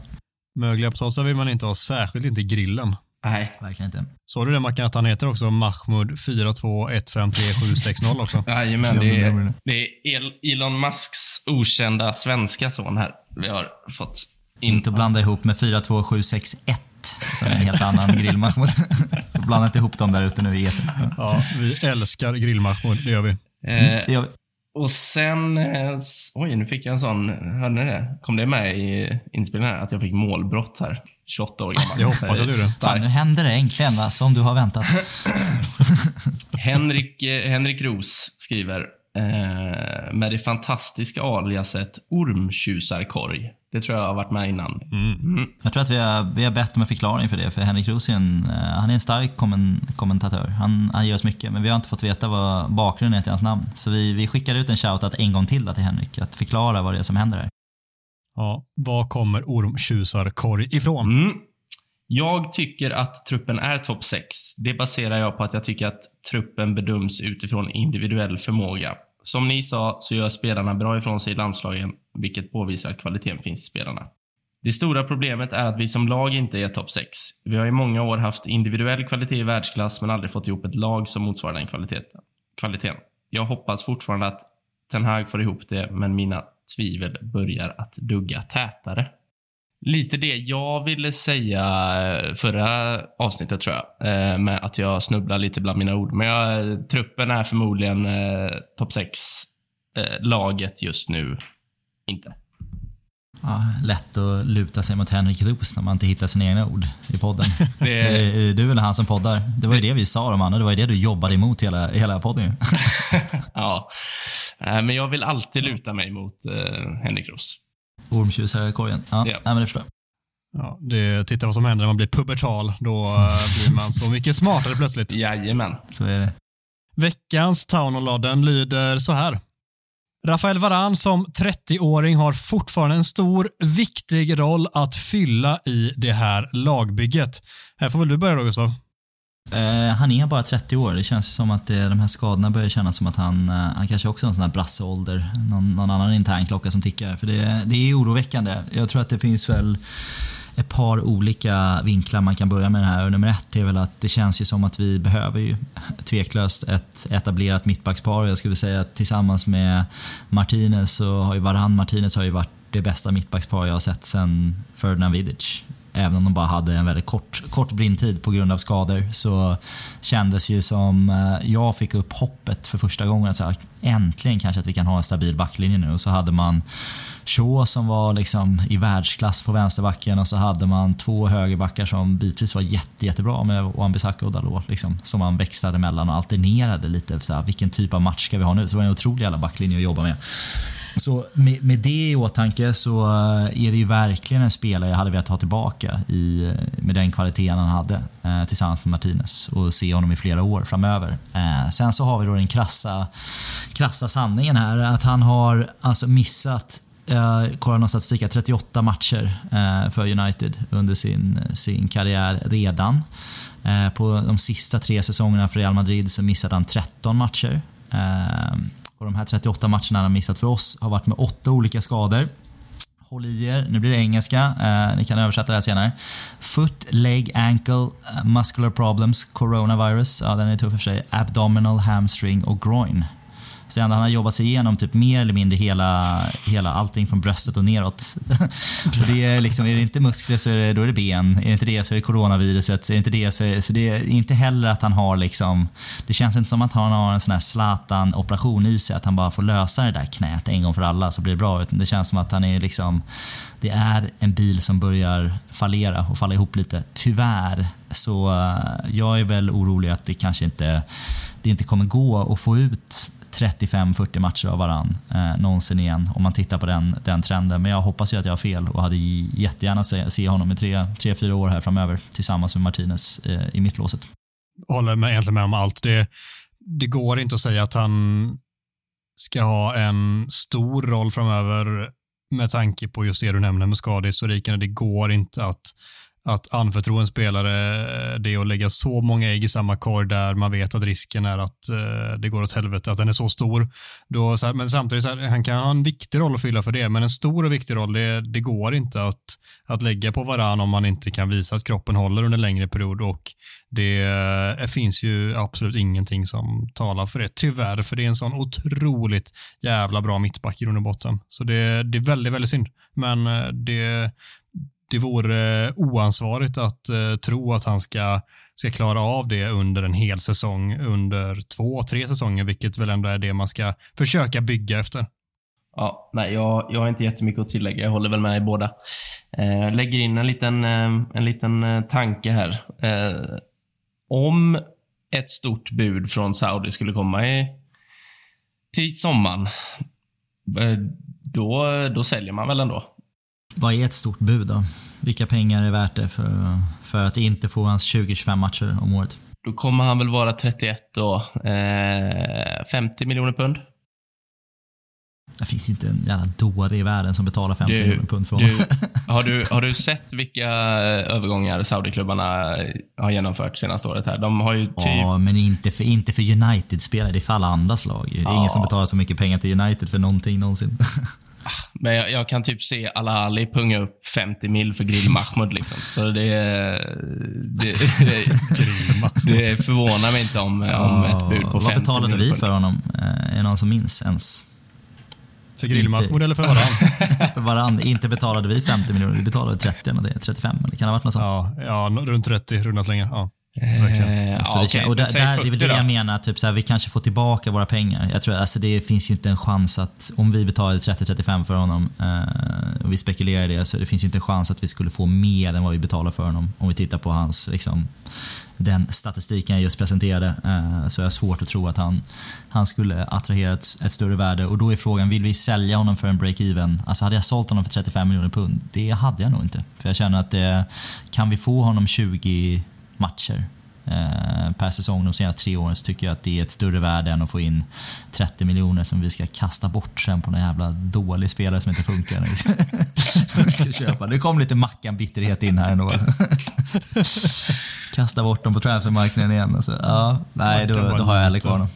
Mögliga potatisar vill man inte ha, särskilt inte i grillen. Nej. verkligen inte. Såg du det Mackan, att han heter också Mahmoud 421537060 också? [laughs] Jajamän, det är, det. är El- Elon Musks okända svenska son här. Vi har fått in. Inte blanda ihop med 42761 som är en helt annan [laughs] grill Mahmoud. Blanda inte ihop dem där ute nu i etern. Ja, vi älskar grill-Mahmoud, det gör vi. Eh, Det gör vi. Och sen, eh, oj nu fick jag en sån, hörde ni det? Kom det med i inspelningen här? Att jag fick målbrott här, 28 år gammal. Jag hoppas att du det. Fan, nu händer det äntligen va, som du har väntat. [laughs] Henrik, eh, Henrik Ros skriver, eh, med det fantastiska aliaset ormtjusarkorg. Det tror jag har varit med innan. Mm. Jag tror att vi har, vi har bett om en förklaring för det, för Henrik en, eh, han är en stark kommen, kommentatör. Han, han gör oss mycket, men vi har inte fått veta vad bakgrunden är till hans namn. Så vi, vi skickar ut en shoutout en gång till till Henrik, att förklara vad det är som händer här. Ja, var kommer ormtjusarkorg ifrån? Mm. Jag tycker att truppen är topp 6. Det baserar jag på att jag tycker att truppen bedöms utifrån individuell förmåga. Som ni sa så gör spelarna bra ifrån sig i landslagen, vilket påvisar att kvaliteten finns i spelarna. Det stora problemet är att vi som lag inte är topp 6. Vi har i många år haft individuell kvalitet i världsklass men aldrig fått ihop ett lag som motsvarar den kvaliteten. kvaliteten. Jag hoppas fortfarande att Ten Hag får ihop det, men mina tvivel börjar att dugga tätare. Lite det jag ville säga förra avsnittet tror jag. Eh, med att jag snubblar lite bland mina ord. Men jag, truppen är förmodligen eh, topp 6. Eh, laget just nu, inte. Ja, lätt att luta sig mot Henrik Roos när man inte hittar sina egna ord i podden. [laughs] Det- är du eller han som poddar. Det var ju det vi sa om Anna, det var ju det du jobbade emot hela, hela podden. [laughs] Ja. Eh, men jag vill alltid luta mig mot eh, Henrik Roos. Ormtjusarkorgen. Ja, Ja. Nej, men det förstår jag. Ja, det, titta vad som händer när man blir pubertal. Då eh, blir man så mycket smartare plötsligt. Jajamän. Så är det. Veckans Townhall-lodden lyder så här. Rafael Varan som 30-åring har fortfarande en stor, viktig roll att fylla i det här lagbygget. Här får väl du börja då, Gustav? Eh, han är bara 30 år. Det känns som att det, de här skadorna börjar kännas som att han, eh, han kanske också har en sån här brasseålder. Någon, någon annan intern klocka som tickar. För det, det är oroväckande. Jag tror att det finns väl ett par olika vinklar man kan börja med det här. Och nummer ett är väl att det känns ju som att vi behöver ju tveklöst ett etablerat mittbackspar. Jag skulle säga att tillsammans med Martinez så har ju Varann Martinez har ju varit det bästa mittbackspar jag har sett sen Ferdinand Vidic. Även om de bara hade en väldigt kort, kort blindtid på grund av skador så kändes ju som eh, jag fick upp hoppet för första gången. Så här, äntligen kanske att vi kan ha en stabil backlinje nu. Och så hade man Shaw som var liksom i världsklass på vänsterbacken och så hade man två högerbackar som bitvis var jätte, jättebra med Wan-Bissaka och Dalot. Liksom, som man växlade mellan och alternerade lite. Så här, vilken typ av match ska vi ha nu? Så det var en otrolig jävla backlinje att jobba med. Så med, med, det i åtanke så eh, är det ju verkligen en spelare jag hade velat ha tillbaka i, eh, med den kvaliteten han hade eh, tillsammans med Martinez och se honom i flera år framöver. Eh, sen så har vi då den krassa, krassa sanningen här att han har alltså missat jag kollar någon statistik 38 matcher för United under sin, sin karriär redan. På de sista tre säsongerna för Real Madrid så missade han 13 matcher. Och de här 38 matcherna han har missat för oss har varit med åtta olika skador. Håll i er, nu blir det engelska, eh, ni kan översätta det här senare. Foot, leg, ankle, eh, muscular problems, coronavirus, ja den är tuff för sig, abdominal, hamstring och groin. Så han har jobbat sig igenom typ mer eller mindre hela, hela allting från bröstet och neråt. [laughs] och det är, liksom, är det inte muskler så är det, då är det ben. Är det inte det så är det coronaviruset. Är det inte det så är det, så det är inte heller att han har liksom, det känns inte som att han har en sån här Zlatan-operation i sig, att han bara får lösa det där knät en gång för alla så blir det bra. Utan det känns som att han är liksom, det är en bil som börjar fallera och falla ihop lite. Tyvärr. Så eh, jag är väl orolig att det kanske inte, det inte kommer gå att få ut 35-40 matcher av varann eh, någonsin igen om man tittar på den, den trenden. Men jag hoppas ju att jag har fel och hade jättegärna se, se honom i 3-4 år här framöver tillsammans med Martinez eh, i mittlåset. Håller med, egentligen med om allt. Det, det går inte att säga att han ska ha en stor roll framöver med tanke på just det du nämner med skadehistoriken. Det går inte att att anförtro en spelare eh, det att lägga så många ägg i samma korg där man vet att risken är att eh, det går åt helvete, att den är så stor. Då, så här, men samtidigt, så här, han kan ha en viktig roll att fylla för det, men en stor och viktig roll, det, det går inte att, att lägga på varann om man inte kan visa att kroppen håller under en längre period och det uh, finns ju absolut ingenting som talar för det, tyvärr, för det är en sån otroligt jävla bra mittback i grund och botten. Så det, det är väldigt, väldigt synd, men det det vore eh, oansvarigt att eh, tro att han ska, ska klara av det under en hel säsong, under två, tre säsonger, vilket väl ändå är det man ska försöka bygga efter. Ja, nej, jag, jag har inte jättemycket att tillägga. Jag håller väl med i båda. Eh, lägger in en liten, eh, en liten eh, tanke här. Eh, om ett stort bud från Saudi skulle komma i, till sommaren, eh, då, då säljer man väl ändå? Vad är ett stort bud då? Vilka pengar är värt det för, för att inte få hans 20-25 matcher om året? Då kommer han väl vara 31 då. Eh, 50 miljoner pund. Det finns inte en jävla dåre i världen som betalar 50 du, miljoner pund för honom. Du, [laughs] har, du, har du sett vilka övergångar Saudi-klubbarna har genomfört senaste året? här? De har ju typ... Ja, men inte för, inte för United-spelare. Det är för alla andras lag. Det är ja. ingen som betalar så mycket pengar till United för någonting någonsin. [laughs] Men jag, jag, kan typ se Al-Ali punga upp 50 mil för Grill Mahmoud. Liksom. Så det, det, det, det förvånar mig inte om, om ett bud på 50 Vad betalade vi för honom? Eh, är det någon som minns ens? För Grill-Mahmoud eller för varann? [laughs] för varann. Inte betalade vi 50 miljoner, vi betalade 30 eller 35 eller kan det ha varit något sånt? Ja, ja runt 30 runda slängar. Ja. Eh, alltså, ja, och där, där, det är väl det jag menar, typ så här, vi kanske får tillbaka våra pengar. Jag tror, alltså, det finns ju inte en chans att, om vi betalar 30-35 för honom eh, och vi spekulerar i det, så det finns ju inte en chans att vi skulle få mer än vad vi betalar för honom. Om vi tittar på hans, liksom, den statistiken jag just presenterade, eh, så är det svårt att tro att han, han skulle attrahera ett, ett, större värde. Och då är frågan, vill vi sälja honom för en break-even? Alltså hade jag sålt honom för 35 miljoner pund? Det hade jag nog inte. För jag känner att det, kan vi få honom 20 matcher eh, per säsong de senaste tre åren så tycker jag att det är ett större värde än att få in 30 miljoner som vi ska kasta bort sen på någon jävla dålig spelare som inte funkar. [laughs] ska köpa. Det kom lite Mackan-bitterhet in här ändå. [laughs] Kasta bort dem på transfermarknaden igen. Alltså. Ja, nej, då, då har jag hellre kvar dem.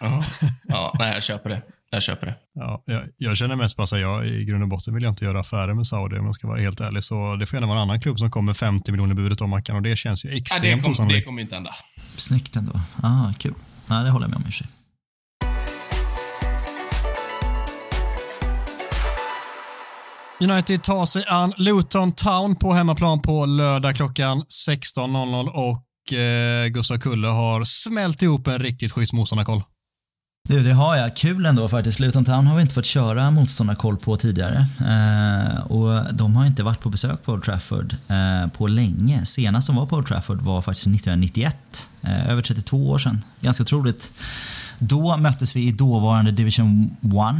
Ja, ja nej, jag köper det. Jag köper det. Ja, jag, jag känner mest bara att jag i grund och botten vill jag inte göra affärer med Saudi om jag ska vara helt ärlig. Så det får gärna vara en annan klubb som kommer 50 miljoner budet om Mackan och det känns ju Ja, det, extremt det osannolikt. kommer inte hända. Snyggt ändå. Ah, kul. Ja, det håller jag med om i och för sig. United tar sig an Luton Town på hemmaplan på lördag klockan 16.00 och eh, Gustav Kulle har smält ihop en riktigt schysst motståndarkoll. Du, det har jag. Kul ändå faktiskt. Luton Town har vi inte fått köra motståndarkoll på tidigare. Eh, och de har inte varit på besök på Old Trafford eh, på länge. Senast de var på Old Trafford var faktiskt 1991. Eh, över 32 år sedan. Ganska otroligt. Då möttes vi i dåvarande Division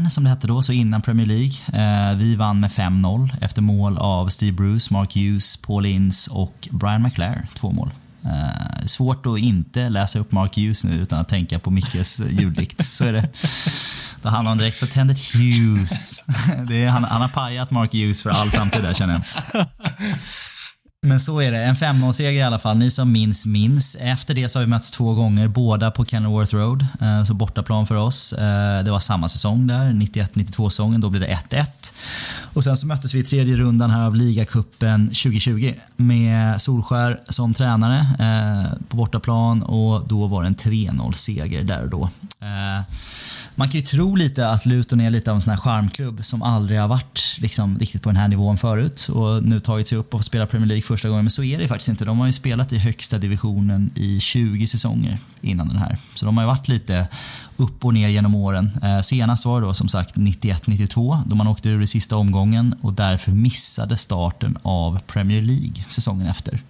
1 som det hette då, så innan Premier League. Eh, vi vann med 5-0 efter mål av Steve Bruce, Mark Hughes, Paul Ince och Brian McLare. Två mål. Eh, svårt att inte läsa upp Mark Hughes nu utan att tänka på Mickes ljuddikt. Så är det. Då handlar han direkt på Tendet Hughes. [laughs] Det är, han, han har pajat Mark Hughes för all framtid där känner jag. Men så är det. En 5-0-seger i alla fall. Ni som minns, minns. Efter det så har vi mötts två gånger, båda på Kenilworth Road. Eh, så bortaplan för oss. Eh, det var samma säsong där, 91-92 säsongen. Då blev det 1-1. Och sen så möttes vi i tredje rundan här av ligacupen 2020 med Solskär som tränare eh, på bortaplan och då var det en 3-0-seger där och då. Man kan ju tro lite att Luton är lite av en sån här charmklubb som aldrig har varit liksom, riktigt på den här nivån förut och nu tagit sig upp och spelat spela Premier League första gången. Men så är det faktiskt inte. De har ju spelat i högsta divisionen i 20 säsonger innan den här. Så de har ju varit lite upp och ner genom åren. Eh, senast var det då som sagt 91-92 då man åkte ur i sista omgången och därför missade starten av Premier League säsongen efter.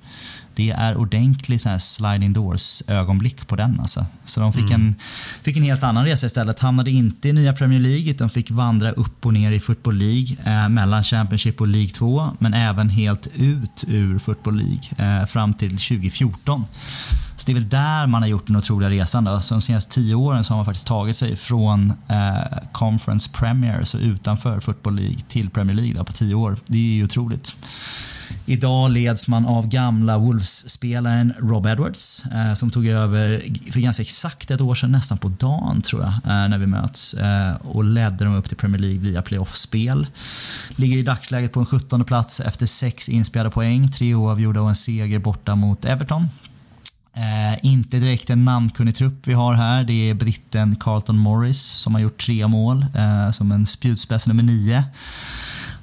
Det är ordentlig så här sliding doors ögonblick på den alltså. Så de fick, en, fick en helt annan resa istället. Hamnade inte i nya Premier League utan fick vandra upp och ner i Football League eh, mellan Championship och League 2 men även helt ut ur Football League eh, fram till 2014. Så det är väl där man har gjort den otroliga resan. Då. Så de senaste tio åren så har man faktiskt tagit sig från eh, Conference Premier, så utanför Football League, till Premier League då, på tio år. Det är ju otroligt. Idag leds man av gamla Wolves-spelaren Rob Edwards eh, som tog över för ganska exakt ett år sedan, nästan på dagen tror jag, eh, när vi möts eh, och ledde dem upp till Premier League via playoff-spel. Ligger i dagsläget på en 17 plats efter sex inspelade poäng, tre oavgjorda och en seger borta mot Everton. Eh, inte direkt en namnkunnig trupp vi har här. Det är britten Carlton Morris som har gjort tre mål eh, som en spjutspets nummer nio.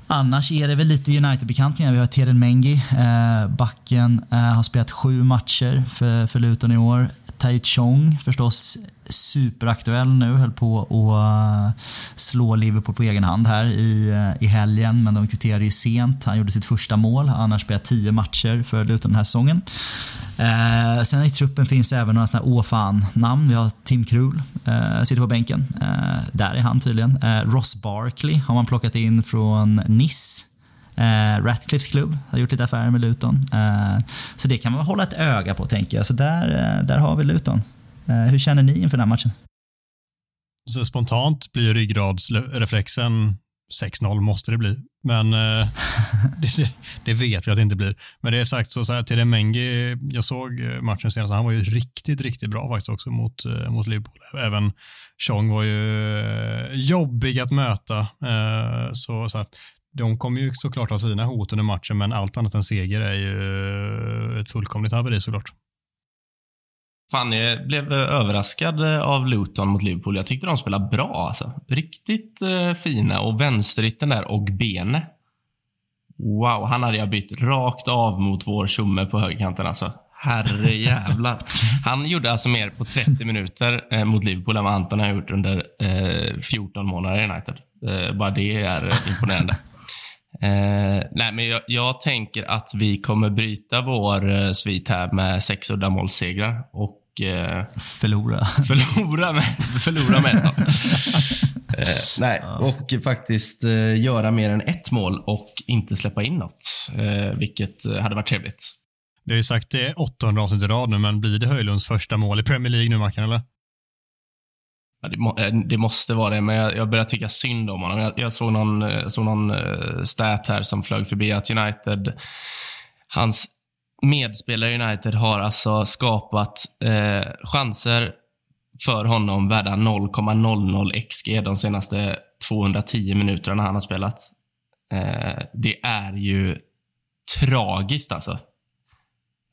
Annars är det väl lite United-bekantningar. Vi har Teren Mengi. Eh, backen eh, har spelat sju matcher för, för Luton i år. Tai Chong förstås superaktuell nu. Höll på att eh, slå Liverpool på egen hand här i, eh, i helgen men de kvitterade ju sent. Han gjorde sitt första mål. Han har spelat tio matcher för Luton den här säsongen. Eh, sen i truppen finns även några såna här åfan-namn. Vi har Tim Krul, eh, sitter på bänken. Eh, där är han tydligen. Eh, Ross Barkley har man plockat in från Nice. Eh, Ratcliffes klubb har gjort lite affärer med Luton. Eh, så det kan man hålla ett öga på tänker jag. Så där, eh, där har vi Luton. Eh, hur känner ni inför den här matchen? Så spontant blir ryggradsreflexen 6-0 måste det bli. Men eh, [laughs] det, det vet vi att det inte blir. Men det är sagt så, så här, till Mengi, jag såg eh, matchen senast, han var ju riktigt, riktigt bra faktiskt också mot, eh, mot Liverpool. Även Chong var ju jobbig att möta. Eh, så, så här, de kommer ju såklart ha sina hot under matchen, men allt annat än seger är ju ett fullkomligt haveri såklart. Fan, jag blev eh, överraskad eh, av Luton mot Liverpool. Jag tyckte de spelade bra. Alltså. Riktigt eh, fina. Och vänsterytten där och Bene. Wow, han hade jag bytt rakt av mot vår tjomme på högerkanten. Alltså. Herre jävlar. [laughs] Han gjorde alltså mer på 30 minuter eh, mot Liverpool än vad Anton har gjort under eh, 14 månader i United. Eh, bara det är imponerande. Eh, nej, men jag, jag tänker att vi kommer bryta vår eh, svit här med sex uddamålssegrar och eh, Förlora. [laughs] förlora med, förlora med [laughs] eh, Nej, och faktiskt eh, göra mer än ett mål och inte släppa in något, eh, vilket eh, hade varit trevligt. Vi har ju sagt det 800 avsnitt i rad nu, men blir det Höjlunds första mål i Premier League nu, Mackan, eller? Ja, det, må, eh, det måste vara det, men jag, jag börjar tycka synd om honom. Jag, jag såg någon, eh, såg någon eh, stat här som flög förbi att United, hans medspelare i United har alltså skapat eh, chanser för honom värda 0,00 XG de senaste 210 minuterna han har spelat. Eh, det är ju tragiskt alltså.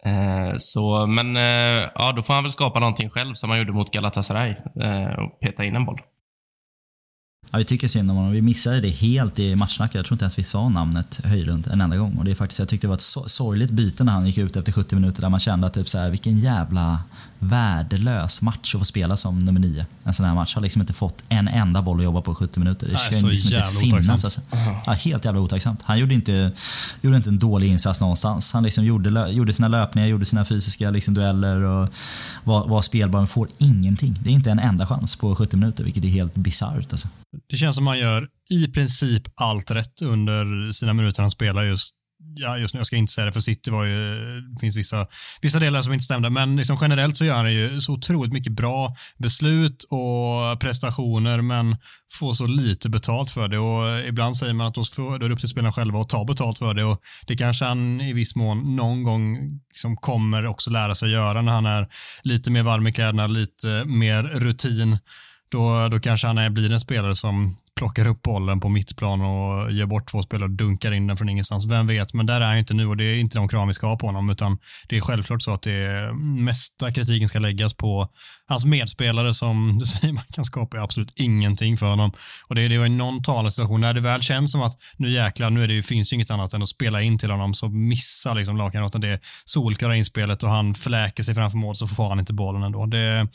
Eh, så, men eh, ja, då får han väl skapa någonting själv som han gjorde mot Galatasaray eh, och peta in en boll. Ja, vi tycker synd om honom. Vi missade det helt i matchsnacket. Jag tror inte ens vi sa namnet Höjlund en enda gång. Och det är faktiskt, jag tyckte det var ett sorgligt byte när han gick ut efter 70 minuter där man kände att typ så här, vilken jävla värdelös match att få spela som nummer nio. En sån här match har liksom inte fått en enda boll att jobba på 70 minuter. Det så liksom inte finnas. Alltså. Ja, helt jävla otacksamt. Han gjorde inte, gjorde inte en dålig insats någonstans. Han liksom gjorde, gjorde sina löpningar, gjorde sina fysiska liksom dueller och var, var spelbar men får ingenting. Det är inte en enda chans på 70 minuter vilket är helt bisarrt. Alltså. Det känns som man gör i princip allt rätt under sina minuter han spelar just Ja, just nu, jag ska inte säga det, för City var ju, det finns vissa, vissa delar som inte stämde, men liksom generellt så gör han ju så otroligt mycket bra beslut och prestationer, men får så lite betalt för det. Och ibland säger man att då, får, då är det upp till spelarna själva att ta betalt för det och det kanske han i viss mån någon gång liksom kommer också lära sig göra när han är lite mer varm i kläderna, lite mer rutin. Då, då kanske han är, blir en spelare som plockar upp bollen på mittplan och ger bort två spelare och dunkar in den från ingenstans. Vem vet, men där är han inte nu och det är inte de krav vi ska ha på honom, utan det är självklart så att det är, mesta kritiken ska läggas på hans medspelare som [laughs] du säger, man kan skapa absolut ingenting för honom. Och det, det var ju någon talarsituation när det väl känns som att nu jäklar, nu är det ju, finns ju inget annat än att spela in till honom, så missar liksom lagkamraten det solklara inspelet och han fläker sig framför mål så får han inte bollen ändå. Det,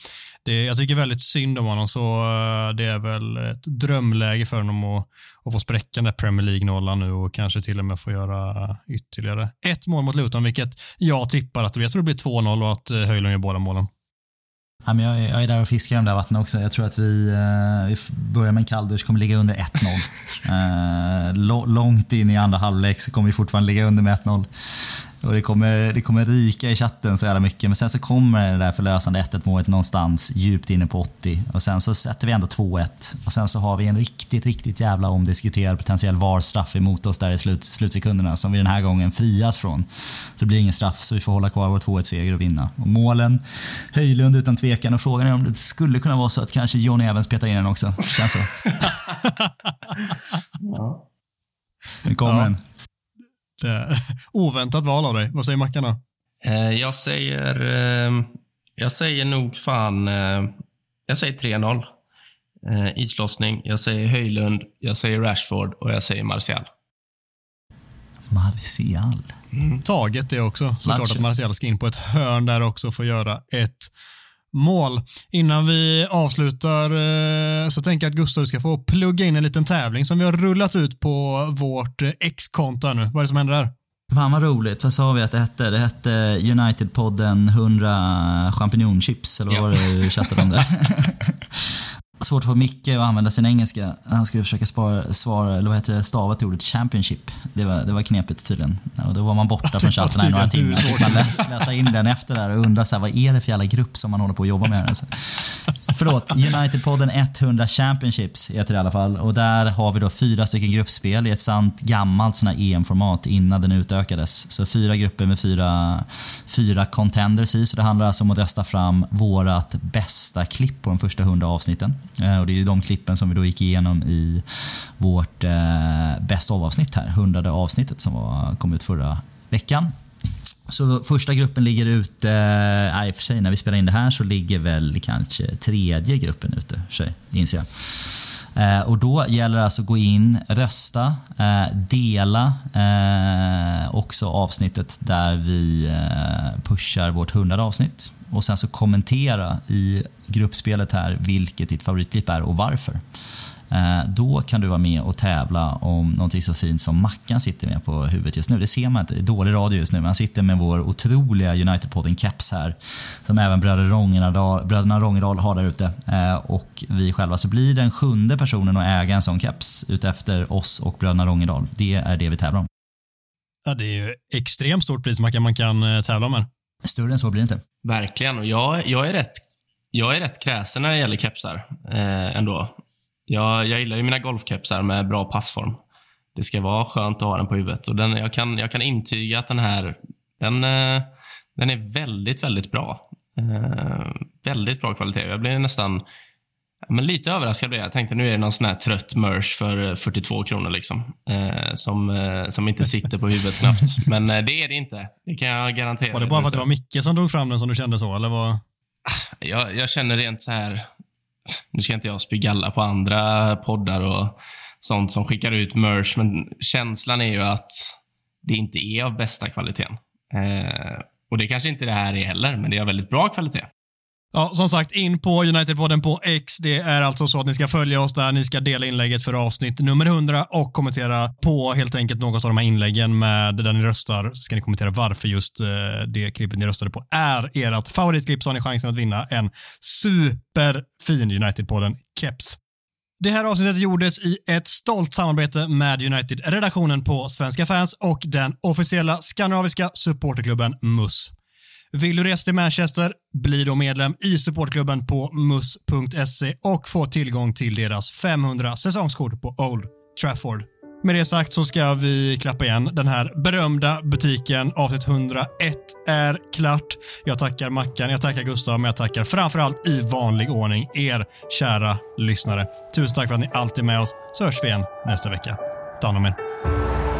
det, jag tycker väldigt synd om honom, så eh, det är väl ett drömläge för honom att, att få spräcka den där Premier League-nollan nu och kanske till och med få göra ytterligare ett mål mot Luton, vilket jag tippar att det blir. Jag tror det blir 2-0 och att eh, Höjlund gör båda målen. Ja, men jag, är- jag är där och fiskar i de där vattnen också. Jag tror att vi, eh, vi börjar med en kalldusch, kommer ligga under 1-0. [laughs] eh, långt in i andra halvlek så kommer vi fortfarande ligga under med 1-0. Och det kommer, det kommer rika i chatten så jävla mycket. Men sen så kommer det där förlösande 1-1 målet någonstans djupt inne på 80. Och sen så sätter vi ändå 2-1. Och sen så har vi en riktigt, riktigt jävla omdiskuterad potentiell VAR-straff emot oss där i slut, slutsekunderna som vi den här gången frias från. Så det blir ingen straff så vi får hålla kvar vår 2-1-seger och vinna. Och målen, Höjlund utan tvekan. Och frågan är om det skulle kunna vara så att kanske Johnny Evans petar in den också. Känns så. [laughs] Nu kommer Ja. den. Det, [laughs] oväntat val av dig. Vad säger Mackan då? Eh, jag säger... Eh, jag säger nog fan... Eh, jag säger 3-0. Eh, islossning. Jag säger Höjlund, jag säger Rashford och jag säger Martial. Martial. Taget det också. Såklart att Martial ska in på ett hörn där också för att göra ett mål. Innan vi avslutar eh, så tänker jag att Gustav ska få plugga in en liten tävling som vi har rullat ut på vårt eh, X-konto nu. Vad är det som händer där? Fan vad roligt. Vad sa vi att det hette? Det hette United-podden 100 champinjonchips, eller vad Ja. var det du chattade om där? [laughs] Svårt för Micke att använda sin engelska. Han skulle försöka spara, svara, eller vad heter det, stava till ordet championship. Det var, det var knepigt tydligen. Och då var man borta från [laughs] chatten i några timmar. Fick man läsa, läsa in den efter där och undra så här, vad är det för jävla grupp som man håller på att jobba med här? Alltså. Förlåt, United-podden 100 Championships heter det i alla fall. Och där har vi då fyra stycken gruppspel i ett sant gammalt sån EM-format innan den utökades. Så fyra grupper med fyra, fyra contenders i. Så det handlar alltså om att rösta fram vårat bästa klipp på de första 100 avsnitten. Eh, och det är de klippen som vi då gick igenom i vårt eh, bäst av-avsnitt här. 100 avsnittet som var, kom ut förra veckan. Så första gruppen ligger ute, eh, nej i och för sig när vi spelar in det här så ligger väl kanske tredje gruppen ute, för sig, inser jag. Eh, och då gäller det alltså att gå in, rösta, eh, dela eh, också avsnittet där vi eh, pushar vårt hundrade avsnitt. Och sen så kommentera i gruppspelet här vilket ditt favoritklipp är och varför. Eh, Då kan du vara med och tävla om någonting så fint som Mackan sitter med på huvudet just nu. Det ser man inte, det är dålig radio just nu, men han sitter med vår otroliga United-podden-keps här. Som även bröderna Rångedal har där ute. Eh, Och vi själva. Så blir den sjunde personen att äga en sån keps utefter oss och bröderna Rångedal. Det är det vi tävlar om. Ja, det är ju extremt stort pris man kan, man kan eh, tävla om här. Större än så blir det inte. Verkligen. Och jag, jag, är rätt, jag är rätt kräsen när det gäller kepsar eh, ändå. Jag, jag gillar ju mina golfkepsar med bra passform. Det ska vara skönt att ha den på huvudet. Och den, jag, kan, jag kan intyga att den här den, eh, den är väldigt, väldigt bra. Eh, väldigt bra kvalitet. Jag blev nästan men lite överraskad. blev Jag Jag tänkte nu är det någon sån här trött merch för 42 kronor liksom. Eh, som, eh, som inte sitter på huvudet knappt. [laughs] Men eh, det är det inte. Det kan jag garantera. Var det bara för att det var Micke som drog fram den som du kände så, eller vad? jag, jag känner rent så här. Nu ska inte jag spy galla på andra poddar och sånt som skickar ut merch, men känslan är ju att det inte är av bästa kvaliteten. Eh, och det kanske inte det här är heller, men det är av väldigt bra kvalitet. Ja, som sagt, in på Unitedpodden på X. Det är alltså så att ni ska följa oss där. Ni ska dela inlägget för avsnitt nummer 100 och kommentera på helt enkelt något av de här inläggen med där ni röstar. Så ska ni kommentera varför just eh, det klippet ni röstade på är ert favoritklipp så har ni chansen att vinna en superfin Unitedpodden-keps. Det här avsnittet gjordes i ett stolt samarbete med United-redaktionen på Svenska fans och den officiella skandinaviska supporterklubben MUS. Vill du resa till Manchester, bli då medlem i supportklubben på mus.se och få tillgång till deras 500 säsongskort på Old Trafford. Med det sagt så ska vi klappa igen den här berömda butiken. Avsnitt 101 är klart. Jag tackar Mackan, jag tackar Gustav, men jag tackar framförallt i vanlig ordning er kära lyssnare. Tusen tack för att ni alltid är med oss, så hörs vi igen nästa vecka. Ta hand om er.